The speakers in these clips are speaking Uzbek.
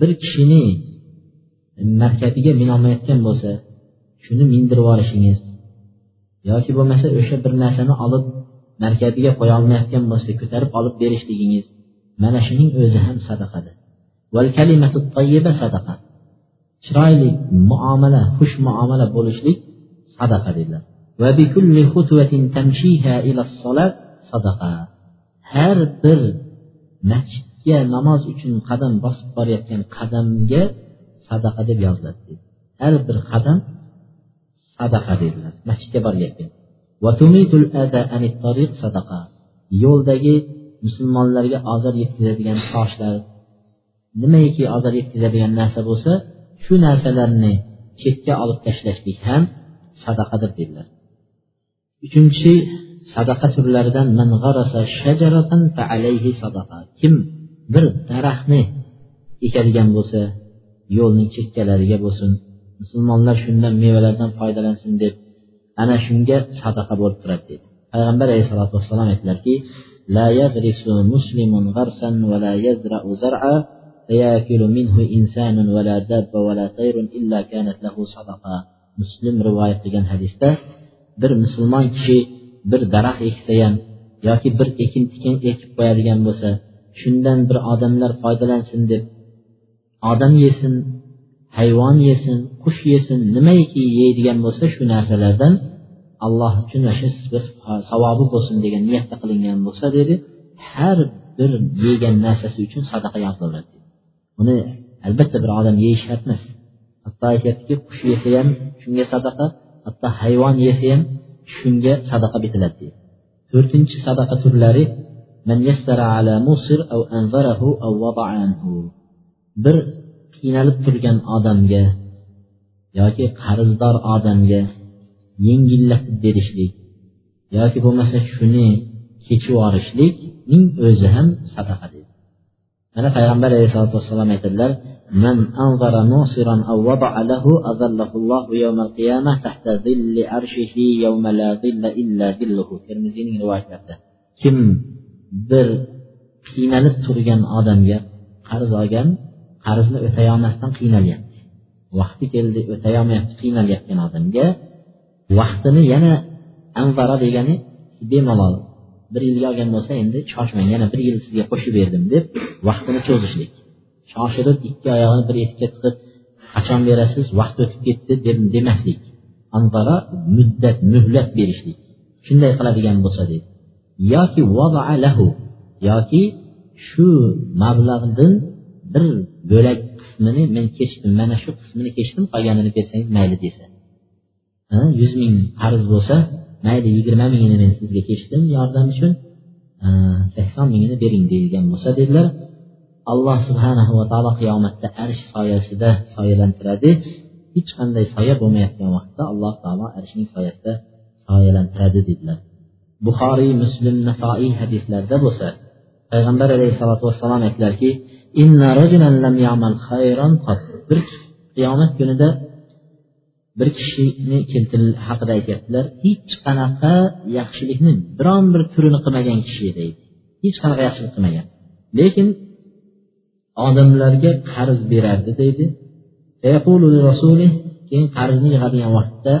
bir kishini markabiga minolmayotgan bo'lsa shuni mindirib yuborishingiz yoki bo'lmasa o'sha bir narsani olib markabiga qo'ya olmayotgan bo'lsa ko'tarib olib berishligingiz mana shuning o'zi ham sadaqadir. Sadaqa. Chiroyli muomala xush muomala bo'lishlik sadaqa dedilar. Har bir masjidga namoz uchun qadam bosib borayotgan qadamga sadaqa deb yoziladi har bir qadam sadaqa dedilar masjidga borayotgan. Yo'ldagi musulmonlarga ozor yetkazadigan toshlar. Nimaiki ozor yetkazadigan narsa bo'lsa shu narsalarni chetga olib tashlashlik ham sadaqadir dedilar uchinchi sadaqa turlaridan kim bir daraxtni ekadigan bo'lsa yo'lning chekkalariga bo'lsin musulmonlar shundan mevalardan foydalansin deb ana shunga sadaqa bo'lib turadi dedi payg'ambar alayhisalotu vassalom aytdilarki لا يغرس مسلم غرسا ولا يزرع زرعا فيأكل منه إنسان ولا داب ولا طير إلا كانت له صدقة muslim rivoyat qilgan hadisda bir musulmon kishi bir daraxt eksa ham yoki bir ekin tikin ekib qo'yadigan bo'lsa shundan bir odamlar foydalansin deb odam yesin hayvon yesin qush yesin nimaiki yeydigan bo'lsa shu narsalardan alloh uchun shu bir savobi bo'lsin degan niyatda qilingan bo'lsa dedi har bir yegan narsasi uchun sadaqa yozilaveradi uni albatta bir odam yeyish shart emas hatto aytyaptiki qush yesa ham shunga sadaqa hatto hayvon yesa ham shunga sadaqa bitiladi deydi to'rtinchi sadaqa turlari bir qiynalib turgan odamga yoki qarzdor odamga yengillatib berishlik yoki bo'lmasa shuni kechib yuborishlikning o'zi ham sadaqa deydi. Mana payg'ambar alayhisalotu vassalom aytadilar من أنظر ناصرا أو وضع له أظله الله يوم القيامة تحت ظل عرشه يوم لا ظل إلا ظله termiziyning rivoyatlarida kim bir qiynalib turgan odamga qarz olgan qarzni o'tayolmasdan qiynalyapti vaqti keldi o'tayolmayapti qiynalayotgan odamga vaqtini yana anvara degani bemalol bir yilga olgan bo'lsa endi shoshmang yana bir yil sizga qo'shib berdim deb vaqtini cho'zishlik shoshilib ikki oyog'ini bir etikka tiqib qachon berasiz? Vaqt o'tib ketdi deb demaslik. Anvara muddat muhlat berishlik. Shunday qiladigan bo'lsa deydi yoki lahu yoki shu mablag'dan bir bo'lak qismini men kechdim mana shu qismini kechdim qolganini bersangiz mayli desa. Yuz ming qarz bo'lsa mayli yigirma mingini men sizga kechdim yordam uchun sakson mingini bering deyilgan bo'lsa dedilar. Alloh subhanahu va taolo qiyomatda arsh soyasida soyalantiradi. Hech qanday soya bo'lmayotgan vaqtda alloh taolo arshning soyasida soyalantiradi dedilar. Buxoriy muslim nasoiy hadislarda bo'lsa payg'ambar alayhissalotu vassalom aytdilarki bir qiyomat kunida bir kishini haqida aytyaptilar hech qanaqa yaxshilikni biron bir turini qilmagan kishi deydi hech qanaqa yaxshilik qilmagan. Lekin odamlarga qarz berardi deydi. Keyin qarzni yig'adigan vaqtda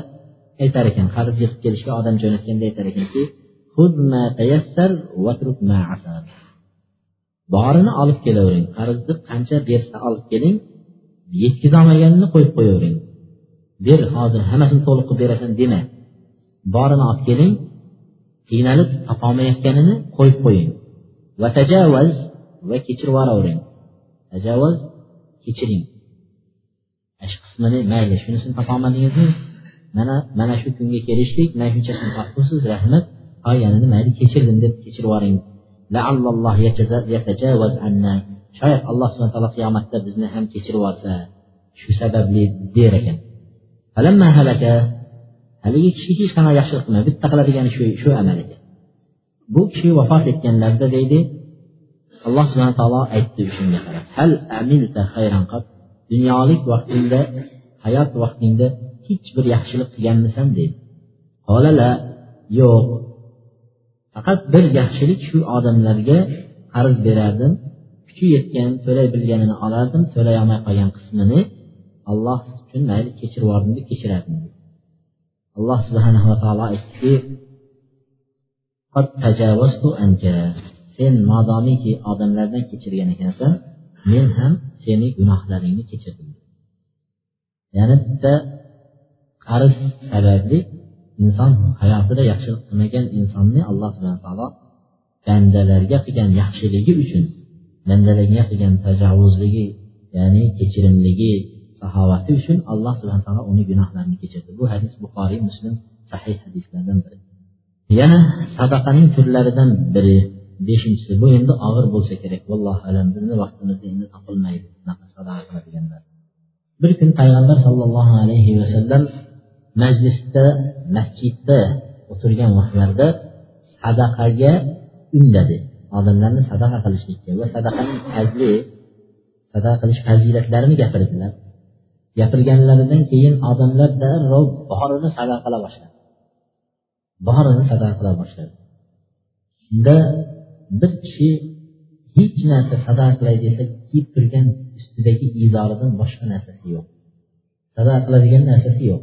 aytar ekan qarz yig'ib kelishga odam jo'natganda aytar ekanki borini olib kelavering qarzni qancha bersa olib keling yetkazolmaganini qo'yib qo'yavering. Ber hozir hammasini to'liq qilib berasan dema. Borini olib keling qiynalib topolmayotganini qo'yib qo'ying. Va tajavvaz va kechirib yuboravering. Tajovuz kechiring. Shu qismini mayli shunisini topolmadingizmi? Mana mana shu kunga kelishdik mana shunchasini topibsiz rahmat. Qolganini mayli kechirdim deb kechirib yuboring. Shoyat alloh subhana taolo qiyomatda bizni ham kechirib yuborsa shu sababli der ekan. Haligi kishi hech qanaqa yaxshilik qilmaydi bitta qiladigani shu shu amal ekan. Bu kishi vafot etganlarida deydi alloh subhana taolo aytdi shunga qarab. Hal amilta xayran dunyolik vaqtingda hayot vaqtingda hech bir yaxshilik qilganmisan deydi qolala yo'q. Faqat bir yaxshilik shu odamlarga qarz berardim kuchi yetgan to'lay bilganini olardim to'lay olmay qolgan qismini alloh uchun mayli kechirib yubordim deb kechirardim alloh subhanava taolo aytdiki sen modomiki odamlardan kechirgan ekansan men ham seni gunohlaringni kechirdim. Ya'ni bitta qarz sababli inson hayotida yaxshilik qilmagan insonni alloh subhana taolo bandalarga qilgan yaxshiligi uchun bandalarga qilgan tajovuzligi ya'ni kechirimligi saxovati uchun alloh subhana taolo uni gunohlarini kechirdi. Bu hadis buxoriy muslim sahih hadislardan biri. Yana sadaqaning turlaridan biri. Beshinchisi bu endi og'ir bo'lsa kerak. Vallohu alam bizni vaqtimizda endi topilmaydi bunaqa sadaqa qiladiganlar. Bir kun payg'ambar sollallohu alayhi vasallam majlisda masjidda o'tirgan vaqtlarida sadaqaga undadi. Odamlarni sadaqa qilishlikka va sadaqaning fazli sadaqa qilish fazilatlarini gapirdilar. Gapirganlaridan keyin odamlar darrov borini sadaqa qila boshladi. Borini sadaqa qila boshladi. Shunda bir kishi hech narsa sadaqa qilay desa kiyib turgan ustidagi izoridan boshqa narsasi yo'q. Sadaqa qiladigan narsasi yo'q.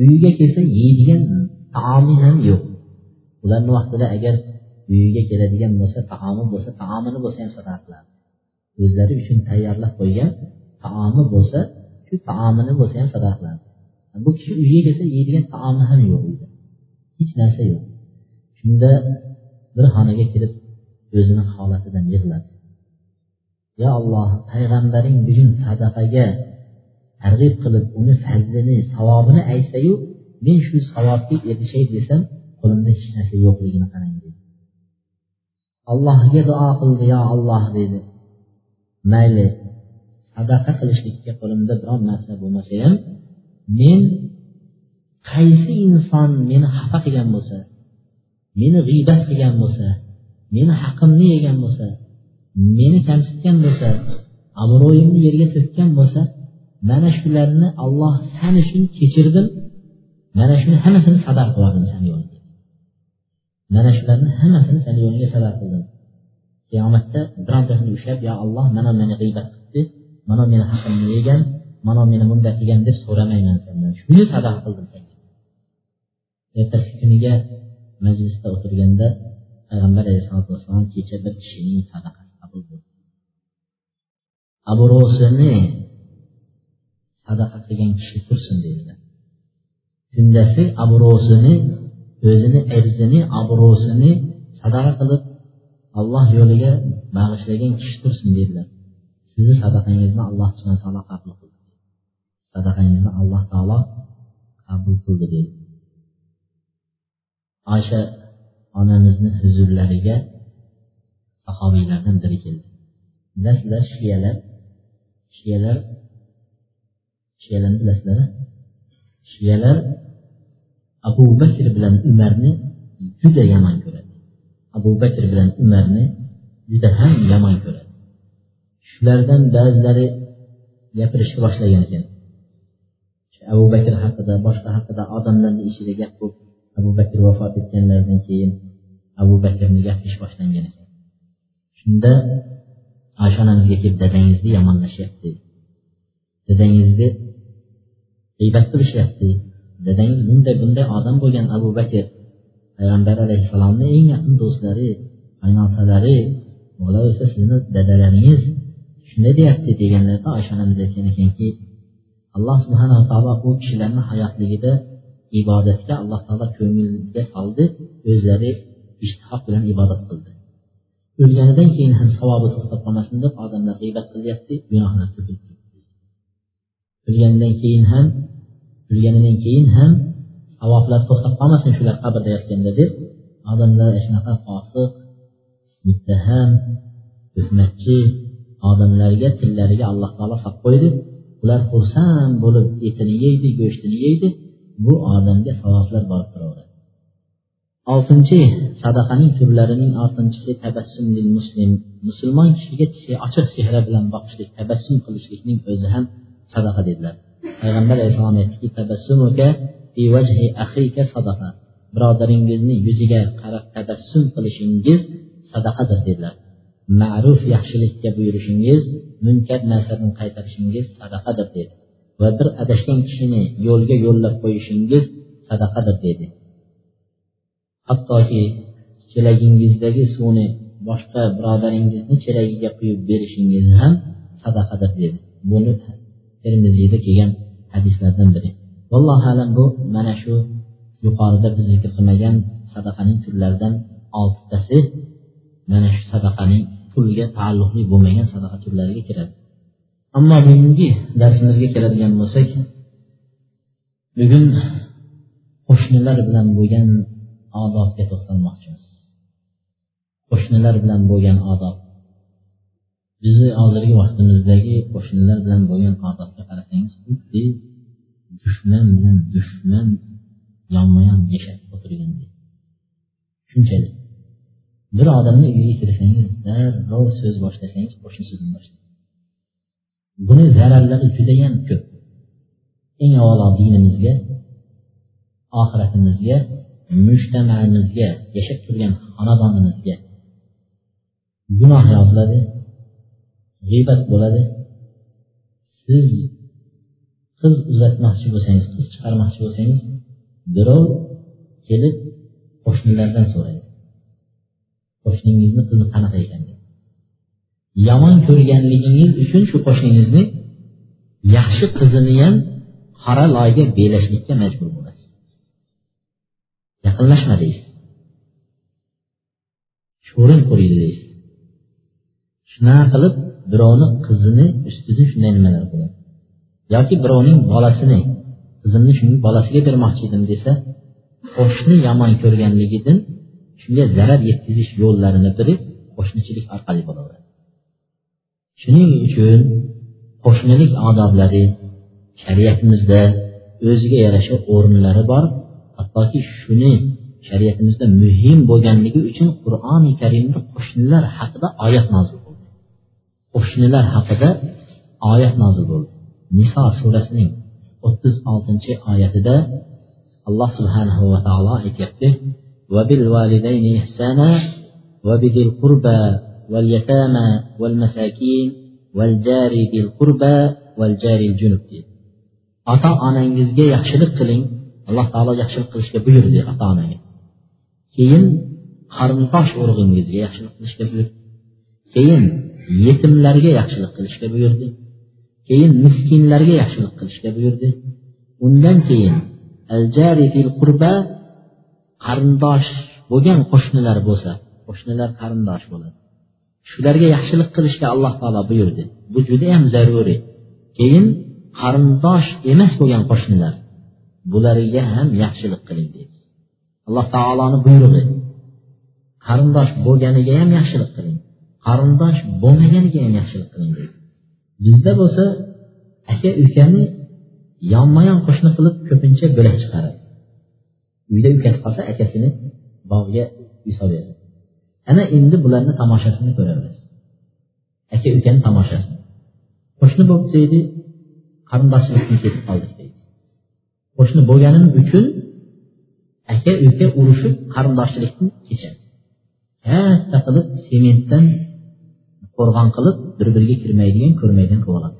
Uyiga kelsa yeydigan taomi ham yo'q. Ularni vaqtida agar uyiga keladigan bo'lsa taomi bo'lsa taomini bo'lsa ham sadaqa qiladi. O'zlari uchun tayyorlab qo'ygan taomi bo'lsa shu taomini bo'lsa ham sadaqa qiladi. Bu kishi uyiga kelsa yeydigan taomi ham yo'q uyda. Hech narsa yo'q. Shunda bir xonaga kirib o'zini holatidan yig'ladi. Yo alloh payg'ambaring bugun sadaqaga targ'ib qilib uni fazlini savobini aytsayu men shu savobga erishay desam qo'limda hech narsa yo'qligini qarang dedi. Allohga duo qildi yo alloh dedi. Mayli sadaqa qilishlikka qo'limda biron narsa bo'lmasa ham men qaysi inson meni xafa qilgan bo'lsa meni g'iybat qilgan bo'lsa meni haqimni yegan bo'lsa meni kamsitgan bo'lsa obro'yimni yerga to'kkan bo'lsa mana shularni olloh san uchun kechirdim mana shuni hammasini sadaqa qilib sani yo'liga mana shularni hammasini sani yo'lingga sadaqa qildim. Qiyomatda birontasini ushlab yo alloh mana meni g'iybat qilibdi mana meni haqimni yegan mana meni bunday qilgan deb so'ramayman sendan. Shuni sadaqa qildim senga. Ertasi kuniga majlisda o'tirganda payg'ambar alayhisalotu vassalom kecha bir kishining sadaqasi qabul bo'ldi. Obro'sini sadaqa qilgan kishi tursin dedilar. Kundasi rosini o'zini irzini obro'sini sadaqa qilib alloh yo'liga bag'ishlagan kishi tursin dedilar. Sizni sadaqangizni alloh subhana taolo qabul qildi. Sadaqangizni alloh taolo qabul qildi dedi. Oysha onamizni huzurlariga sahobiylardan biri keldi. Dastlab shiyalar shiyalar shiyalarni bilasizlar shiyalar abu bakr bilan umarni juda yomon ko'radi. Abu bakr bilan umarni juda ham yomon ko'radi. Shulardan ba'zilari gapirishni boshlagan ekan. Abu bakr haqida boshqa haqida odamlarni ichida gap bo'lib abu bakr vafot etganlaridan keyin abu bakrni gapirish boshlangan ekan shunda oysha onamizga kelib dadangizni yomonlashyapti. Dadangizni g'iybat qilishyapti. Dadangiz bunday bunday odam bo'lgan abu bakr payg'ambar alayhissalomni eng yaqin do'stlari qaynotalari bola esa sizni dadalaringiz shunday deyapti deganlarida oysha onamiz aytgan ekanki alloh subhanava taolo u kishilarni hayotligida ibodatga alloh taolo ko'ngilga soldi o'zlari ishtihoq bilan ibodat qildi o'lganidan keyin ham savobi to'xtab qolmasin deb odamlar g'iybat qilyapti gunohlar o'lganidan keyin ham o'lganidan keyin ham savoblar to'xtab qolmasin shular qabrda yotganda deb odamlar shunaqa fosiq muttaham tuhmatchi odamlarga tillariga alloh taolo solib qo'ydi ular xursand bo'lib etini yeydi go'shtini yeydi. Bu odamga savoblar borib turaveradi. Oltinchi sadaqaning turlarining oltinchisi tabassum muslim. Musulmon kishiga ochiq chehra bilan boqishlik tabassum qilishlikning o'zi ham sadaqa dedilar. Payg'ambar alayhissalom aytdiki tabassumuka fi vajhi akhika sadaqa. Birodaringizni yuziga qarab tabassum qilishingiz sadaqadir dedilar. Ma'ruf yaxshilikka buyurishingiz munkar narsadan qaytarishingiz sadaqadir dedi. Va bir adashgan kishini yo'lga yo'llab qo'yishingiz sadaqadir dedi. Hattoki chelagingizdagi suvni boshqa birodaringizni chelagiga quyib berishingiz ham sadaqadir dedi. Buni termiziyda kelgan hadislardan biri. Vallohu alam bu mana shu yuqorida biz zikr qilmagan sadaqaning turlaridan oltitasi mana shu sadaqaning pulga taalluqli bo'lmagan sadaqa turlariga kiradi. Ammo bugungi darsimizga keladigan bo'lsak bugun qo'shnilar bilan bo'lgan odobga to'xtalmoqchimiz qo'shnilar bilan bo'lgan odob. Bizni hozirgi vaqtimizdagi qo'shnilar bilan bo'lgan odobga qarasangiz xuddi dushman bilan dushman yonma yon yashab o'tirgandek. Shunchalik. Bir odamni uyiga kirsangiz darrov so'z boshlasangiz qo'shnisidan boshlaydi buni zararlari judayam ko'p. Eng avvalo dinimizga oxiratimizga mujtamamizga yashab turgan xonadonimizga gunoh yoziladi g'iybat bo'ladi. Siz qiz uzatmoqchi bo'lsangiz qiz chiqarmoqchi bo'lsangiz birov kelib qo'shnilardan so'raydi. Qo'shningizni qizi qanaqa ekan yomon ko'rganligingiz uchun shu qo'shningizni yaxshi qizini ham qora loyga belashlikka majbur bo'lasiz. Yaqinlashma deysiz sho'rin quriydi deysiz shunaqa qilib birovni qizini ustidan shunday nimalar bo'ladi. Yoki birovning bolasini qizimni shuning bolasiga bermoqchi edim desa qo'shni yomon ko'rganligidan shunga zarar yetkazish yo'llarini biri qo'shnichilik orqali bo'laveradi. shuning uchun qo'shnilik odoblari shariatimizda o'ziga yarasha o'rinlari bor hattoki shuni shariatimizda muhim bo'lganligi uchun qur'oni karimda qo'shnilar haqida oyat nozil bo'ldi qo'shnilar haqida oyat nozil bo'ldi niso surasining o'ttiz oltinchi oyatida alloh subhanahu va taolo aytyapti وبالوالدين إحسانا وبذي القربى واليتامى والمساكين والجار ذي القربى والجار الجنب ota onangizga yaxshilik qiling alloh taolo yaxshilik qilishga buyurdi ota onaga keyin qarindosh urug'ingizga yaxshilik qilishga buyurdi keyin yetimlarga yaxshilik qilishga buyurdi keyin miskinlarga yaxshilik qilishga buyurdi undan keyin al jari fil qurba qarindosh bo'lgan qo'shnilar bo'lsa qo'shnilar qarindosh bo'ladi Shularga yaxshilik qilishga alloh taolo buyurdi. Bu judayam zaruriy keyin qarindosh emas bo'lgan qo'shnilar bularga ham yaxshilik qiling deydi. Alloh taoloni buyrug'i qarindosh bo'lganiga ham yaxshilik qiling qarindosh bo'lmaganiga ham yaxshilik qiling deydi. Bizda bo'lsa aka ukani yonma yon qo'shni qilib ko'pincha bo'lak chiqaradi. Uyda ukasi qolsa akasini bog'ga uy solyapti ana endi bularni tomoshasini ko'ramiz aka ukani tomoshasini qo'shni bo'lib deydi qarindoshchilikdan ketib qoldik deydi qo'shni bo'lganim uchun aka uka urushib qarindoshchilikdan kechadi. Katta qilib sementdan qo'rg'on qilib bir biriga kirmaydigan ko'rmaydigan qilib oladi.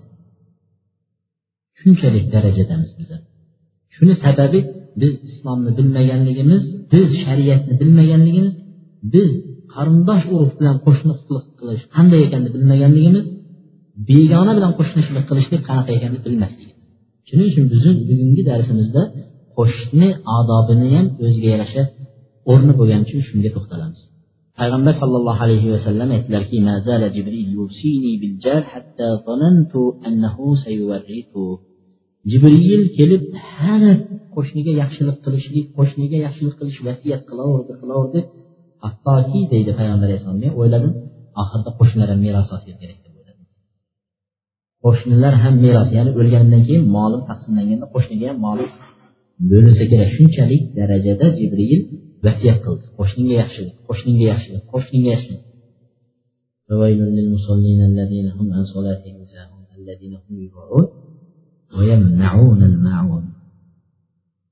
Shunchalik darajadamiz bizlar. Shuni sababi biz islomni bilmaganligimiz biz shariatni bilmaganligimiz biz qarindosh urug' bilan qo'shniqlik qilish qanday ekanini bilmaganligimiz begona bilan qo'shnichilik qilishlik qanaqa ekanini bilmasligimiz shuning uchun bizni bugungi darsimizda qo'shni odobini ham o'ziga yarasha o'rni bo'lgani uchun shunga to'xtalamiz. Payg'ambar sollallohu alayhi vasallam aytdilarki jibril kelib har qo'shniga yaxshilik qilishlik qo'shniga yaxshilik qilish vasiyat qilaverdi qilaverdi. Hattoki deydi payg'ambar alayhissalom men o'yladim oxirida qo'shnilar ham meros olsa kerak deb o'yladim. Qo'shnilar ham meros ya'ni o'lganimdan keyin molim taqsimlanganda qo'shniga ham molim bo'linsa kerak. Shunchalik darajada jibril vasiyat qildi. Qo'shningga yaxshilik qo'shningga yaxshilik qo'shningga yaxshilik.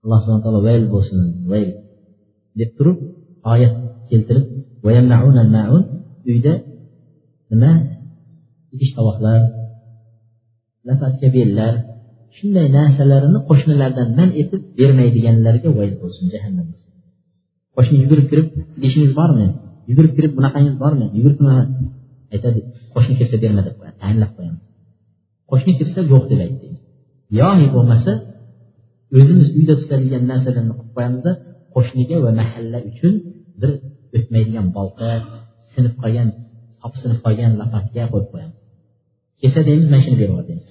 Alloh subhana taolo vayl bo'lsin vayl. Deb turib oyat keltirib uyda nima? Idish tovoqlar lapatka bellar shunday narsalarini qo'shnilardan man etib bermaydiganlarga voyl bo'lsin jahannam qo'shni yugurib kirib idishingiz bormi? Yugurib kirib bunaqangiz bormi? Yugurib aytadi qo'shni kirsa berma deb qo'yadi tayinlab qo'yamiz. Qo'shni kirsa yo'q deb ayt deymiz yoki bo'lmasa o'zimiz uyda tutadigan narsalarni qilib qo'yamizda qo'shniga va mahalla uchun bir o'tmaydigan bolta sinib qolgan sop sinib qolgan lapatga qo'yib qo'yamiz. Kelsa deymiz mana shuni berib deymiz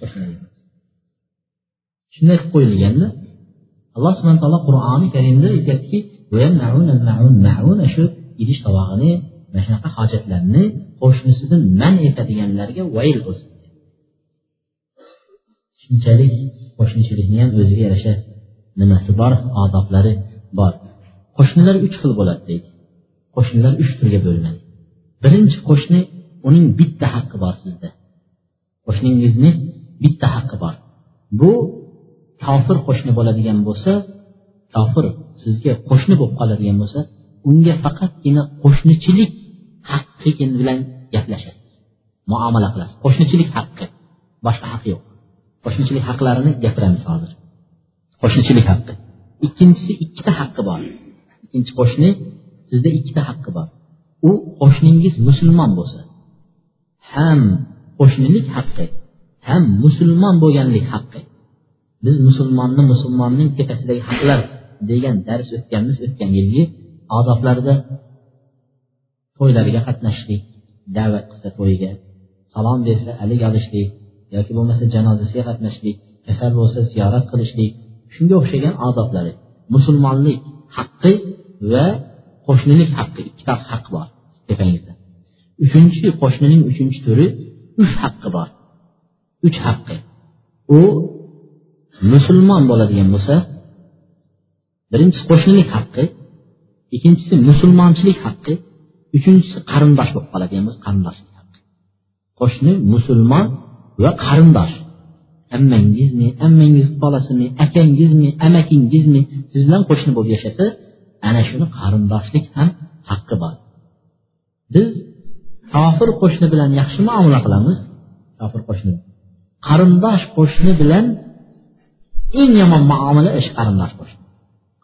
shunday qilib qo'yilganda alloh subhana taolo qur'oni karimda aytyaptiki shu idish tovog'ini mana shunaqa hojatlarni qo'shnisidan man etadiganlarga vayl bo'lsin. Shunchalik qo'shnichilikni ham o'ziga yarasha nimasi bor odoblari bor. Qo'shnilar uch xil bo'ladi deydi. Qo'shnilar uch turga bo'linadi birinchi qo'shni uning bitta haqqi bor sizda. Qo'shningizni bitta haqqi bor. Bu kofir qo'shni bo'ladigan bo'lsa kofir sizga qo'shni bo'lib qoladigan bo'lsa unga faqatgina qo'shnichilik haqqi bilan gaplashasiz. Muomala qilasiz. Qo'shnichilik haqqi. Boshqa haqqi yo'q. Qo'shnichilik haqlarini gapiramiz hozir. Qo'shnichilik haqqi. Ikkinchisi ikkita haqqi bor. Ikkinchi qo'shni sizda ikkita haqqi bor. U qo'shningiz musulmon bo'lsa ham qo'shnilik haqqi ham musulmon bo'lganlik haqqi. Biz musulmonni musulmonning tepasidagi haqlar degan dars o'tganmiz o'tgan yilgi odoblarda to'ylarga qatnashishlik da'vat qilsa to'yiga salom bersa alik olishlik yoki bo'lmasa janozasiga qatnashishlik kasal bo'lsa ziyorat qilishlik shunga o'xshagan odoblari musulmonlik haqqi va qo'shnilik haqqi ikkita haq bor tepangizda uchinchi qo'shnining uchinchi turi uch haqqi bor. Uch haqqi. U musulmon bo'ladigan bo'lsa birinchisi qo'shnilik haqqi ikkinchisi musulmonchilik haqqi uchinchisi qarindosh bo'lib qoladigan bo'lsa qarindoshlik haqqi. Qo'shni musulmon va qarindosh. Ammangizmi ammangiz bolasimi akangizmi amakingizmi siz bilan qo'shni bo'lib yashasa ana shuni qarindoshlik ham haqqi bor. Biz kofir qo'shni bilan yaxshi muomala qilamiz. Kofir qo'shni. Qarindosh qo'shni bilan eng yomon muomala ish qarindosh qo'shni.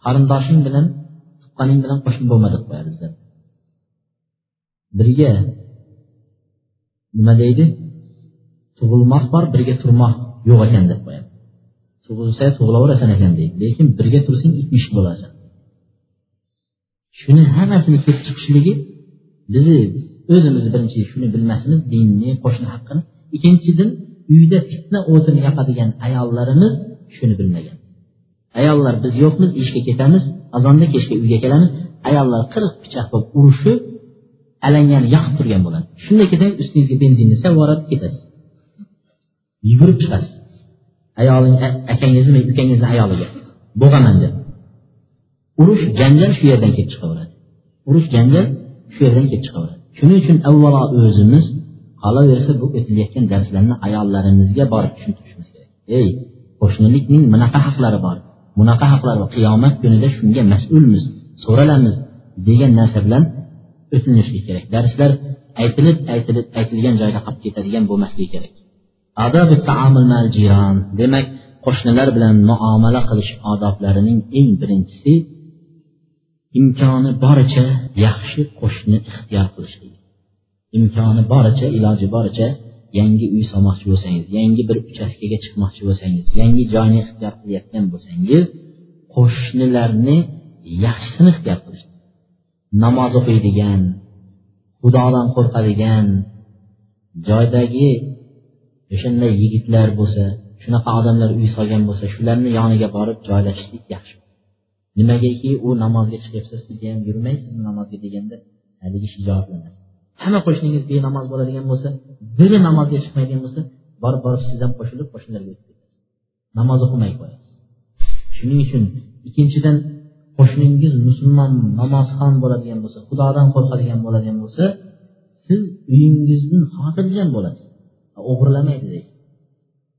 Qarindoshing bilan tuqqaning bilan qo'shni bo'lma deb qo'yadi bizlar. Birga nima deydi? Tug'ilmoq bor birga turmoq yo'q ekan deb qo'yadi. Tug'ilsa tug'ilaverasan ekan deydi. Lekin birga tursang itmish ish bo'lasan. Shuni hammasini kelib chiqishligi bizni o'zimiz birinchi shuni bilmasimiz dinni qo'shni haqqini. Ikkinchidan uyda fitna o'tini yoqadigan ayollarimiz shuni bilmagan. Ayollar biz yo'qmiz ishga ketamiz azonda kechga uyga kelamiz. Ayollar qirq pichoq bo'lib urushib alangani yoqib turgan bo'ladi. Shunday kelsangiz ustingizga benzinni savorib ketasiz yugurib chiqasiz. Ayoling akangizni ukangizni ayoliga bo'g'aman deb. Urush janjal shu yerdan kelib chiqaveradi. Urush janjal shu yerdan kelib chiqaveradi. Shuning uchun avvalo o'zimiz qolaversa bu o'tilayotgan darslarni ayollarimizga borib tushuntirishimiz kerak. Ey qo'shnilikning bunaqa haqlari bor bunaqa haqlari bor. Qiyomat kunida shunga mas'ulmiz so'ralamiz degan narsa bilan o'tilishi kerak. Darslar aytilib aytilib aytilgan joyda qolib ketadigan bo'lmasligi kerak. Demak qo'shnilar bilan muomala qilish odoblarining eng birinchisi imkoni boricha yaxshi qo'shni ixtiyor qilishlik imkoni boricha iloji boricha yangi uy solmoqchi bo'lsangiz yangi bir uchastkaga chiqmoqchi bo'lsangiz yangi joyni ixtiyor qilayotgan bo'lsangiz qo'shnilarni yaxshisini ixtiyor qilish namoz o'qiydigan xudodan qo'rqadigan joydagi o'shanday yigitlar bo'lsa shunaqa odamlar uy solgan bo'lsa shularni yoniga borib joylashishlik yaxshi. Nimagaki u namozga chiqyapsiz siz ham yurmaysizmi namozga deganda haligi shijoatlanasiz. Hamma qo'shningiz benamoz bo'ladigan bo'lsa biri namozga chiqmaydigan bo'lsa borib borib siz ham qo'shilib qo'shnilarga o'tib ketasiz. Namoz o'qimay qo'yasiz. Shuning uchun ikkinchidan qo'shningiz musulmon namozxon bo'ladigan bo'lsa xudodan qo'rqadigan bo'ladigan bo'lsa siz uyingizni xotirjam bo'lasiz. O'g'irlamaydi deydi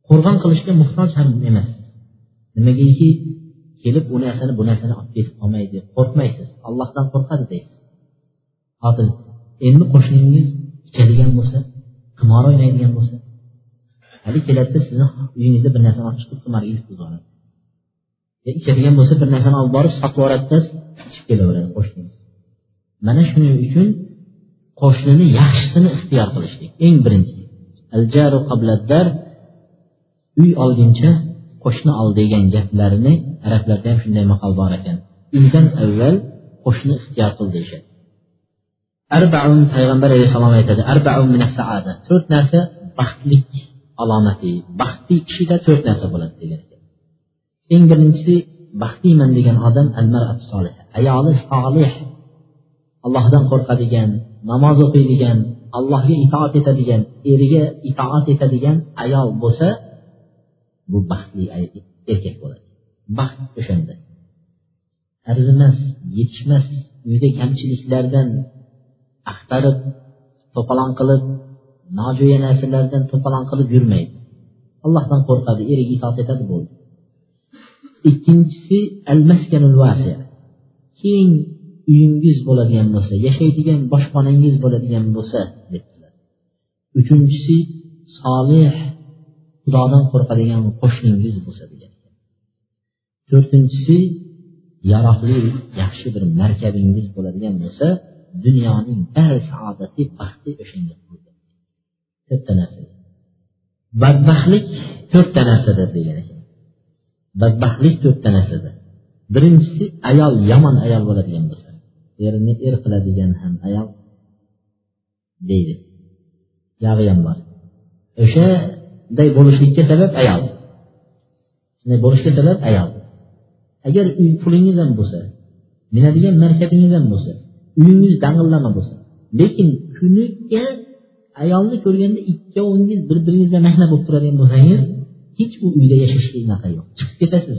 qo'rg'on qilishga muhtoj ham emas nimagaki kelib u narsani bu narsani olib ketib olmaydi qo'rqmaysiz. Allohdan qo'rqadi deysiz. Hozir endi qo'shningiz ichadigan bo'lsa qimor o'ynaydigan bo'lsa hali keladida sizni uyingizda bir narsani olib chiqib qimorga ilib yuboradi ichadigan bo'lsa bir narsani olib borib sotib yuboradida ichib kelaveradi qo'shningiz. Mana shuning uchun qo'shnini yaxshisini ixtiyor qilishlik. Eng birinchisi uy olguncha qo'shni ol degan gaplarni arablarda ham shunday maqol bor ekan. Uydan avval qo'shni ixtiyor qil deyishadi. Arbaun payg'ambar alayhissalom aytadi arbaun saada. To'rt narsa baxtlik alomati baxtli kishida to'rt narsa bo'ladi degan ekan. Eng birinchisi baxtliman degan odam ayoli solih allohdan qo'rqadigan namoz o'qiydigan allohga itoat etadigan eriga itoat etadigan ayol bo'lsa bu baxtli erkak bo'ladi. Baxt o'shanda. Arzimas yetishmas uyda kamchiliklardan axtarib to'polon qilib nojo'ya narsalardan to'polon qilib yurmaydi. Allohdan qo'rqadi eriga itoat etadi bo'ldi. Ikkinchisi al maskanul vasi keng uyingiz bo'ladigan bo'lsa yashaydigan boshpanangiz bo'ladigan bo'lsa debdilar. Uchinchisi solih xudodan qo'rqadigan qo'shningiz bo'lsa degan. To'rtinchisi yaroqli yaxshi bir markabingiz bo'ladigan bo'lsa dunyoning bari saodati baxti o'shanga to'rtta narsa. Badbaxtlik to'rtta narsada degan ekan. Badbaxtlik to'rtta narsada birinchisi ayol yomon ayol bo'ladigan bo'lsa. Erini er qiladigan ham ayol deydi. Yog'i ham bor. Shunday bo'lishlikka sabab ayol. Shunday bo'lishga sabab ayol. Agar uy pulingiz ham bo'lsa minadigan markabingiz ham bo'lsa uyingiz dang'illama bo'lsa lekin kuniga ayolni ko'rganda ikkovingiz bir biringizga mahna bo'lib turadigan bo'lsangiz hech bu uyda yashashga unaqa yo'q. Chiqib ketasiz.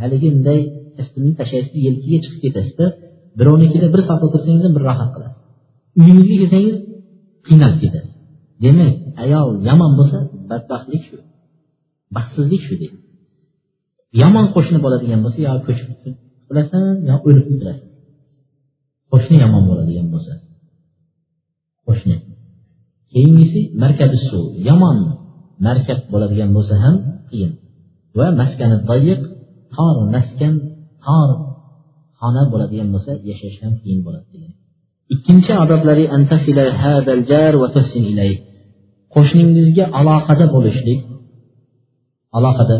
Haligi unday kastimni tashlaysiz yelkaga chiqib ketasizda birovnikida bir soat o'tirsangiz ham bir rohat qilasiz. Uyingizga kelsangiz qiynalib ketasiz. Demak ayol yomon bo'lsa badbaxtlik shu. Baxtsizlik shu deydi. Yomon qo'shni bo'ladigan bo'lsa yo ko'chib qulasan yo o'lib qutulasan qo'shni yomon bo'ladigan bo'lsa. Qo'shni. Keyingisi markabi suv. Yomon markab bo'ladigan bo'lsa ham qiyin. Va maskani doyiq tor maskan tor xona bo'ladigan bo'lsa yashash ham qiyin bo'ladi degan. Ikkinchi odoblari qo'shningizga aloqada bo'lishlik aloqada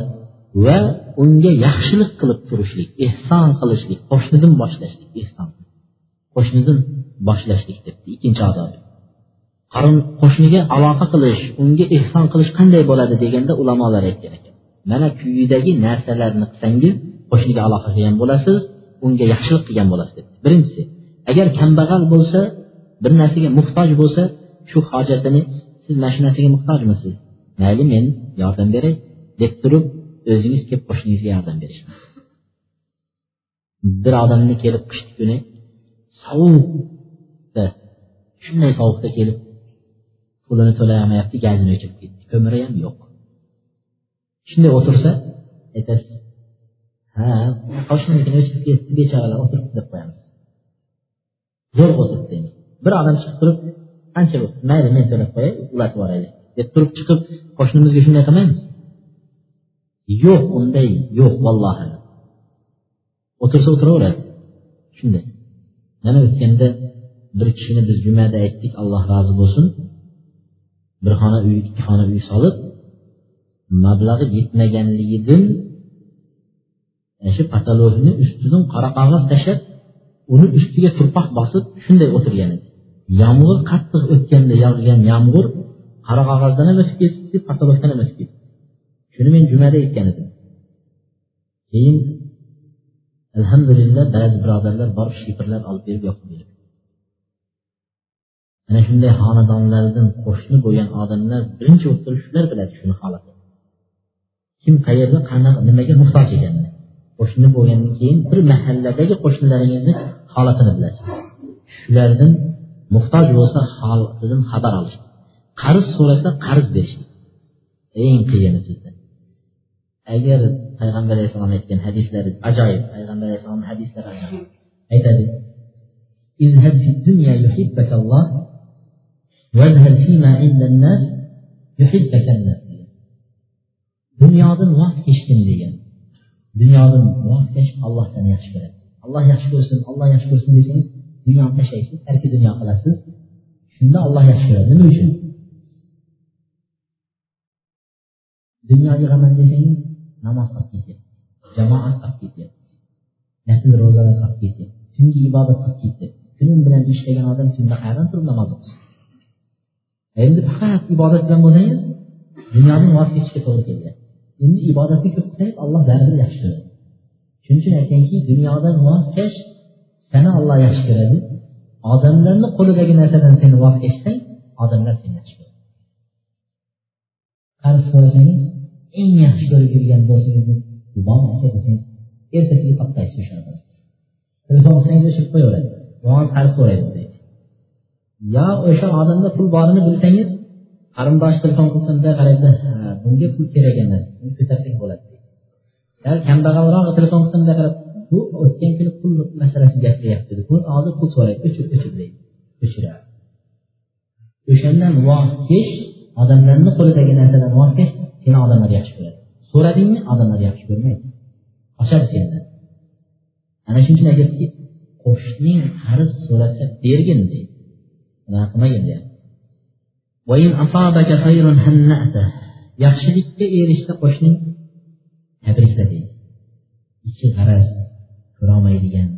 va unga yaxshilik qilib turishlik ehson qilishlik qo'shnidan boshlashlik ehson qo'shnidan boshlashlik debdi. Ikkinchi odob. Qarin qo'shniga aloqa qilish unga ehson qilish qanday bo'ladi deganda ulamolar aytgan ekan. Mana quyidagi narsalarni qilsangiz qo'shniga aloqa qilgan bo'lasiz unga yaxshilik qilgan bo'lasiz debdi. Birinchisi agar kambag'al bo'lsa bir narsaga muhtoj bo'lsa shu hojatini siz narsaga muhtojmisiz? Mayli men yordam beray deb turib o'zingiz kelib qo'shningizga yordam berish bir odamni kelib qishki kuni sovuqda shunday sovuqda kelib pulini to'layolmayapti gazini o'chirib ketdi. Ko'miri ham yo'q. Shunday o'tirsa aytasiz ha qoshinikini o'chirib ketdi bechoralar o'tiribdi deb qo'yamiz. Zo'r o'tiribdi bir odam chiqib turib qancha bo'libdi mayli men to'lab qo'yay ulatib yuboraylik deb turib chiqib qo'shnimizga shunday qilmaymiz. Yo'q unday yo'q vallohi o'tirsa o'tiraveradi. Shunday. Mana o'tganda bir kishini biz jumada aytdik alloh rozi bo'lsin. Bir xona uy ikki xona uy solib mablag'i yetmaganligidan e, shu patologni ustidan qora qog'oz tashlab uni ustiga turpoq bosib shunday o'tirgan edi. Yomg'ir qattiq o'tganda yog'gan yomg'ir qora qog'ozdan ham o'tib ketibdi patologdan ham o'tib ketdi shuni men jumada aytgan edim. Keyin alhamdulillah ba'zi birodarlar borib shifrlar olib berib yoqib berdi ana shunday xonadonlardan qo'shni bo'lgan odamlar birinchi bo'lib turib shular biladi shuni holatni kim qayerda qanaqa nimaga muhtoj ekanini. Qo'shni bo'lgandan keyin bir mahalladagi qo'shnilaringizni holatini bilasiz. Shulardan muhtoj bo'lsa holatidan xabar olish qarz so'rasa qarz berish eng qiyini sizda agar payg'ambar alayhissalom aytgan hadislari ajoyib payg'ambar alayhissalomni hadislari ajoyib. Aytadi dunyodan voz kechgin degan. Dunyodan voz kech alloh seni yaxshi ko'radi. Alloh yaxshi ko'rsin alloh yaxshi ko'rsin desangiz dunyoni tashlaysiz tarki dunyo qilasiz. Shunda alloh yaxshi ko'radi nima uchun? Dunyoga yig'aman desangiz namoz qilib ketyapti jamoat qilib ketyapti nafl ro'zalar qilib ketyapti tungi ibodat qilib ketyapti kunim bilan ishlagan odam tunda qayerdan turib namoz o'qisin endi faqat ibodat bilan bo'lsangiz dunyodan voz kechishga to'g'ri kelyapti. Endi ibodatni ko'p qilsangiz alloh baribir yaxshi ko'radi. Shuning uchun aytganki dunyodan voz kech seni olloh yaxshi ko'radi. Odamlarni qo'lidagi narsadan seni voz kechsang odamlar seni yaxshi ko'radi. Qarz so'rasangiz eng yaxshi ko'rib yurgan do'stingizni bormi aka desangiz ertasiga toptaysiz o'sha odam telefon qilsangiz o'chirib qo'yaveradi. Yomon qarz so'raydi deydi yo o'sha odamda pul borini bilsangiz qarindosh telefon qilsa bunday qaraydi bunga pul kerak emas ko'tarsak bo'ladi sal kambag'alroq telefon qilsa bunday qarab bu o'tgan kuni pul masalasini gapiryapti bu hozir pul so'raydi o'chir o'chir deydi. O'chiradi o'shandan voz kech odamlarni qo'lidagi narsadan voz kech seni odamlar yaxshi ko'radi. So'radingmi odamlar yaxshi ko'rmaydi. Qochadi sendan. Ana shuning uchun aytyaptiki qo'shning qarz so'rasa bergin deydi. Unaqa qilmagin deyapti. Yaxshilikka erishsa qo'shning tabrikla deydi ichi g'araz ko'rolmaydigan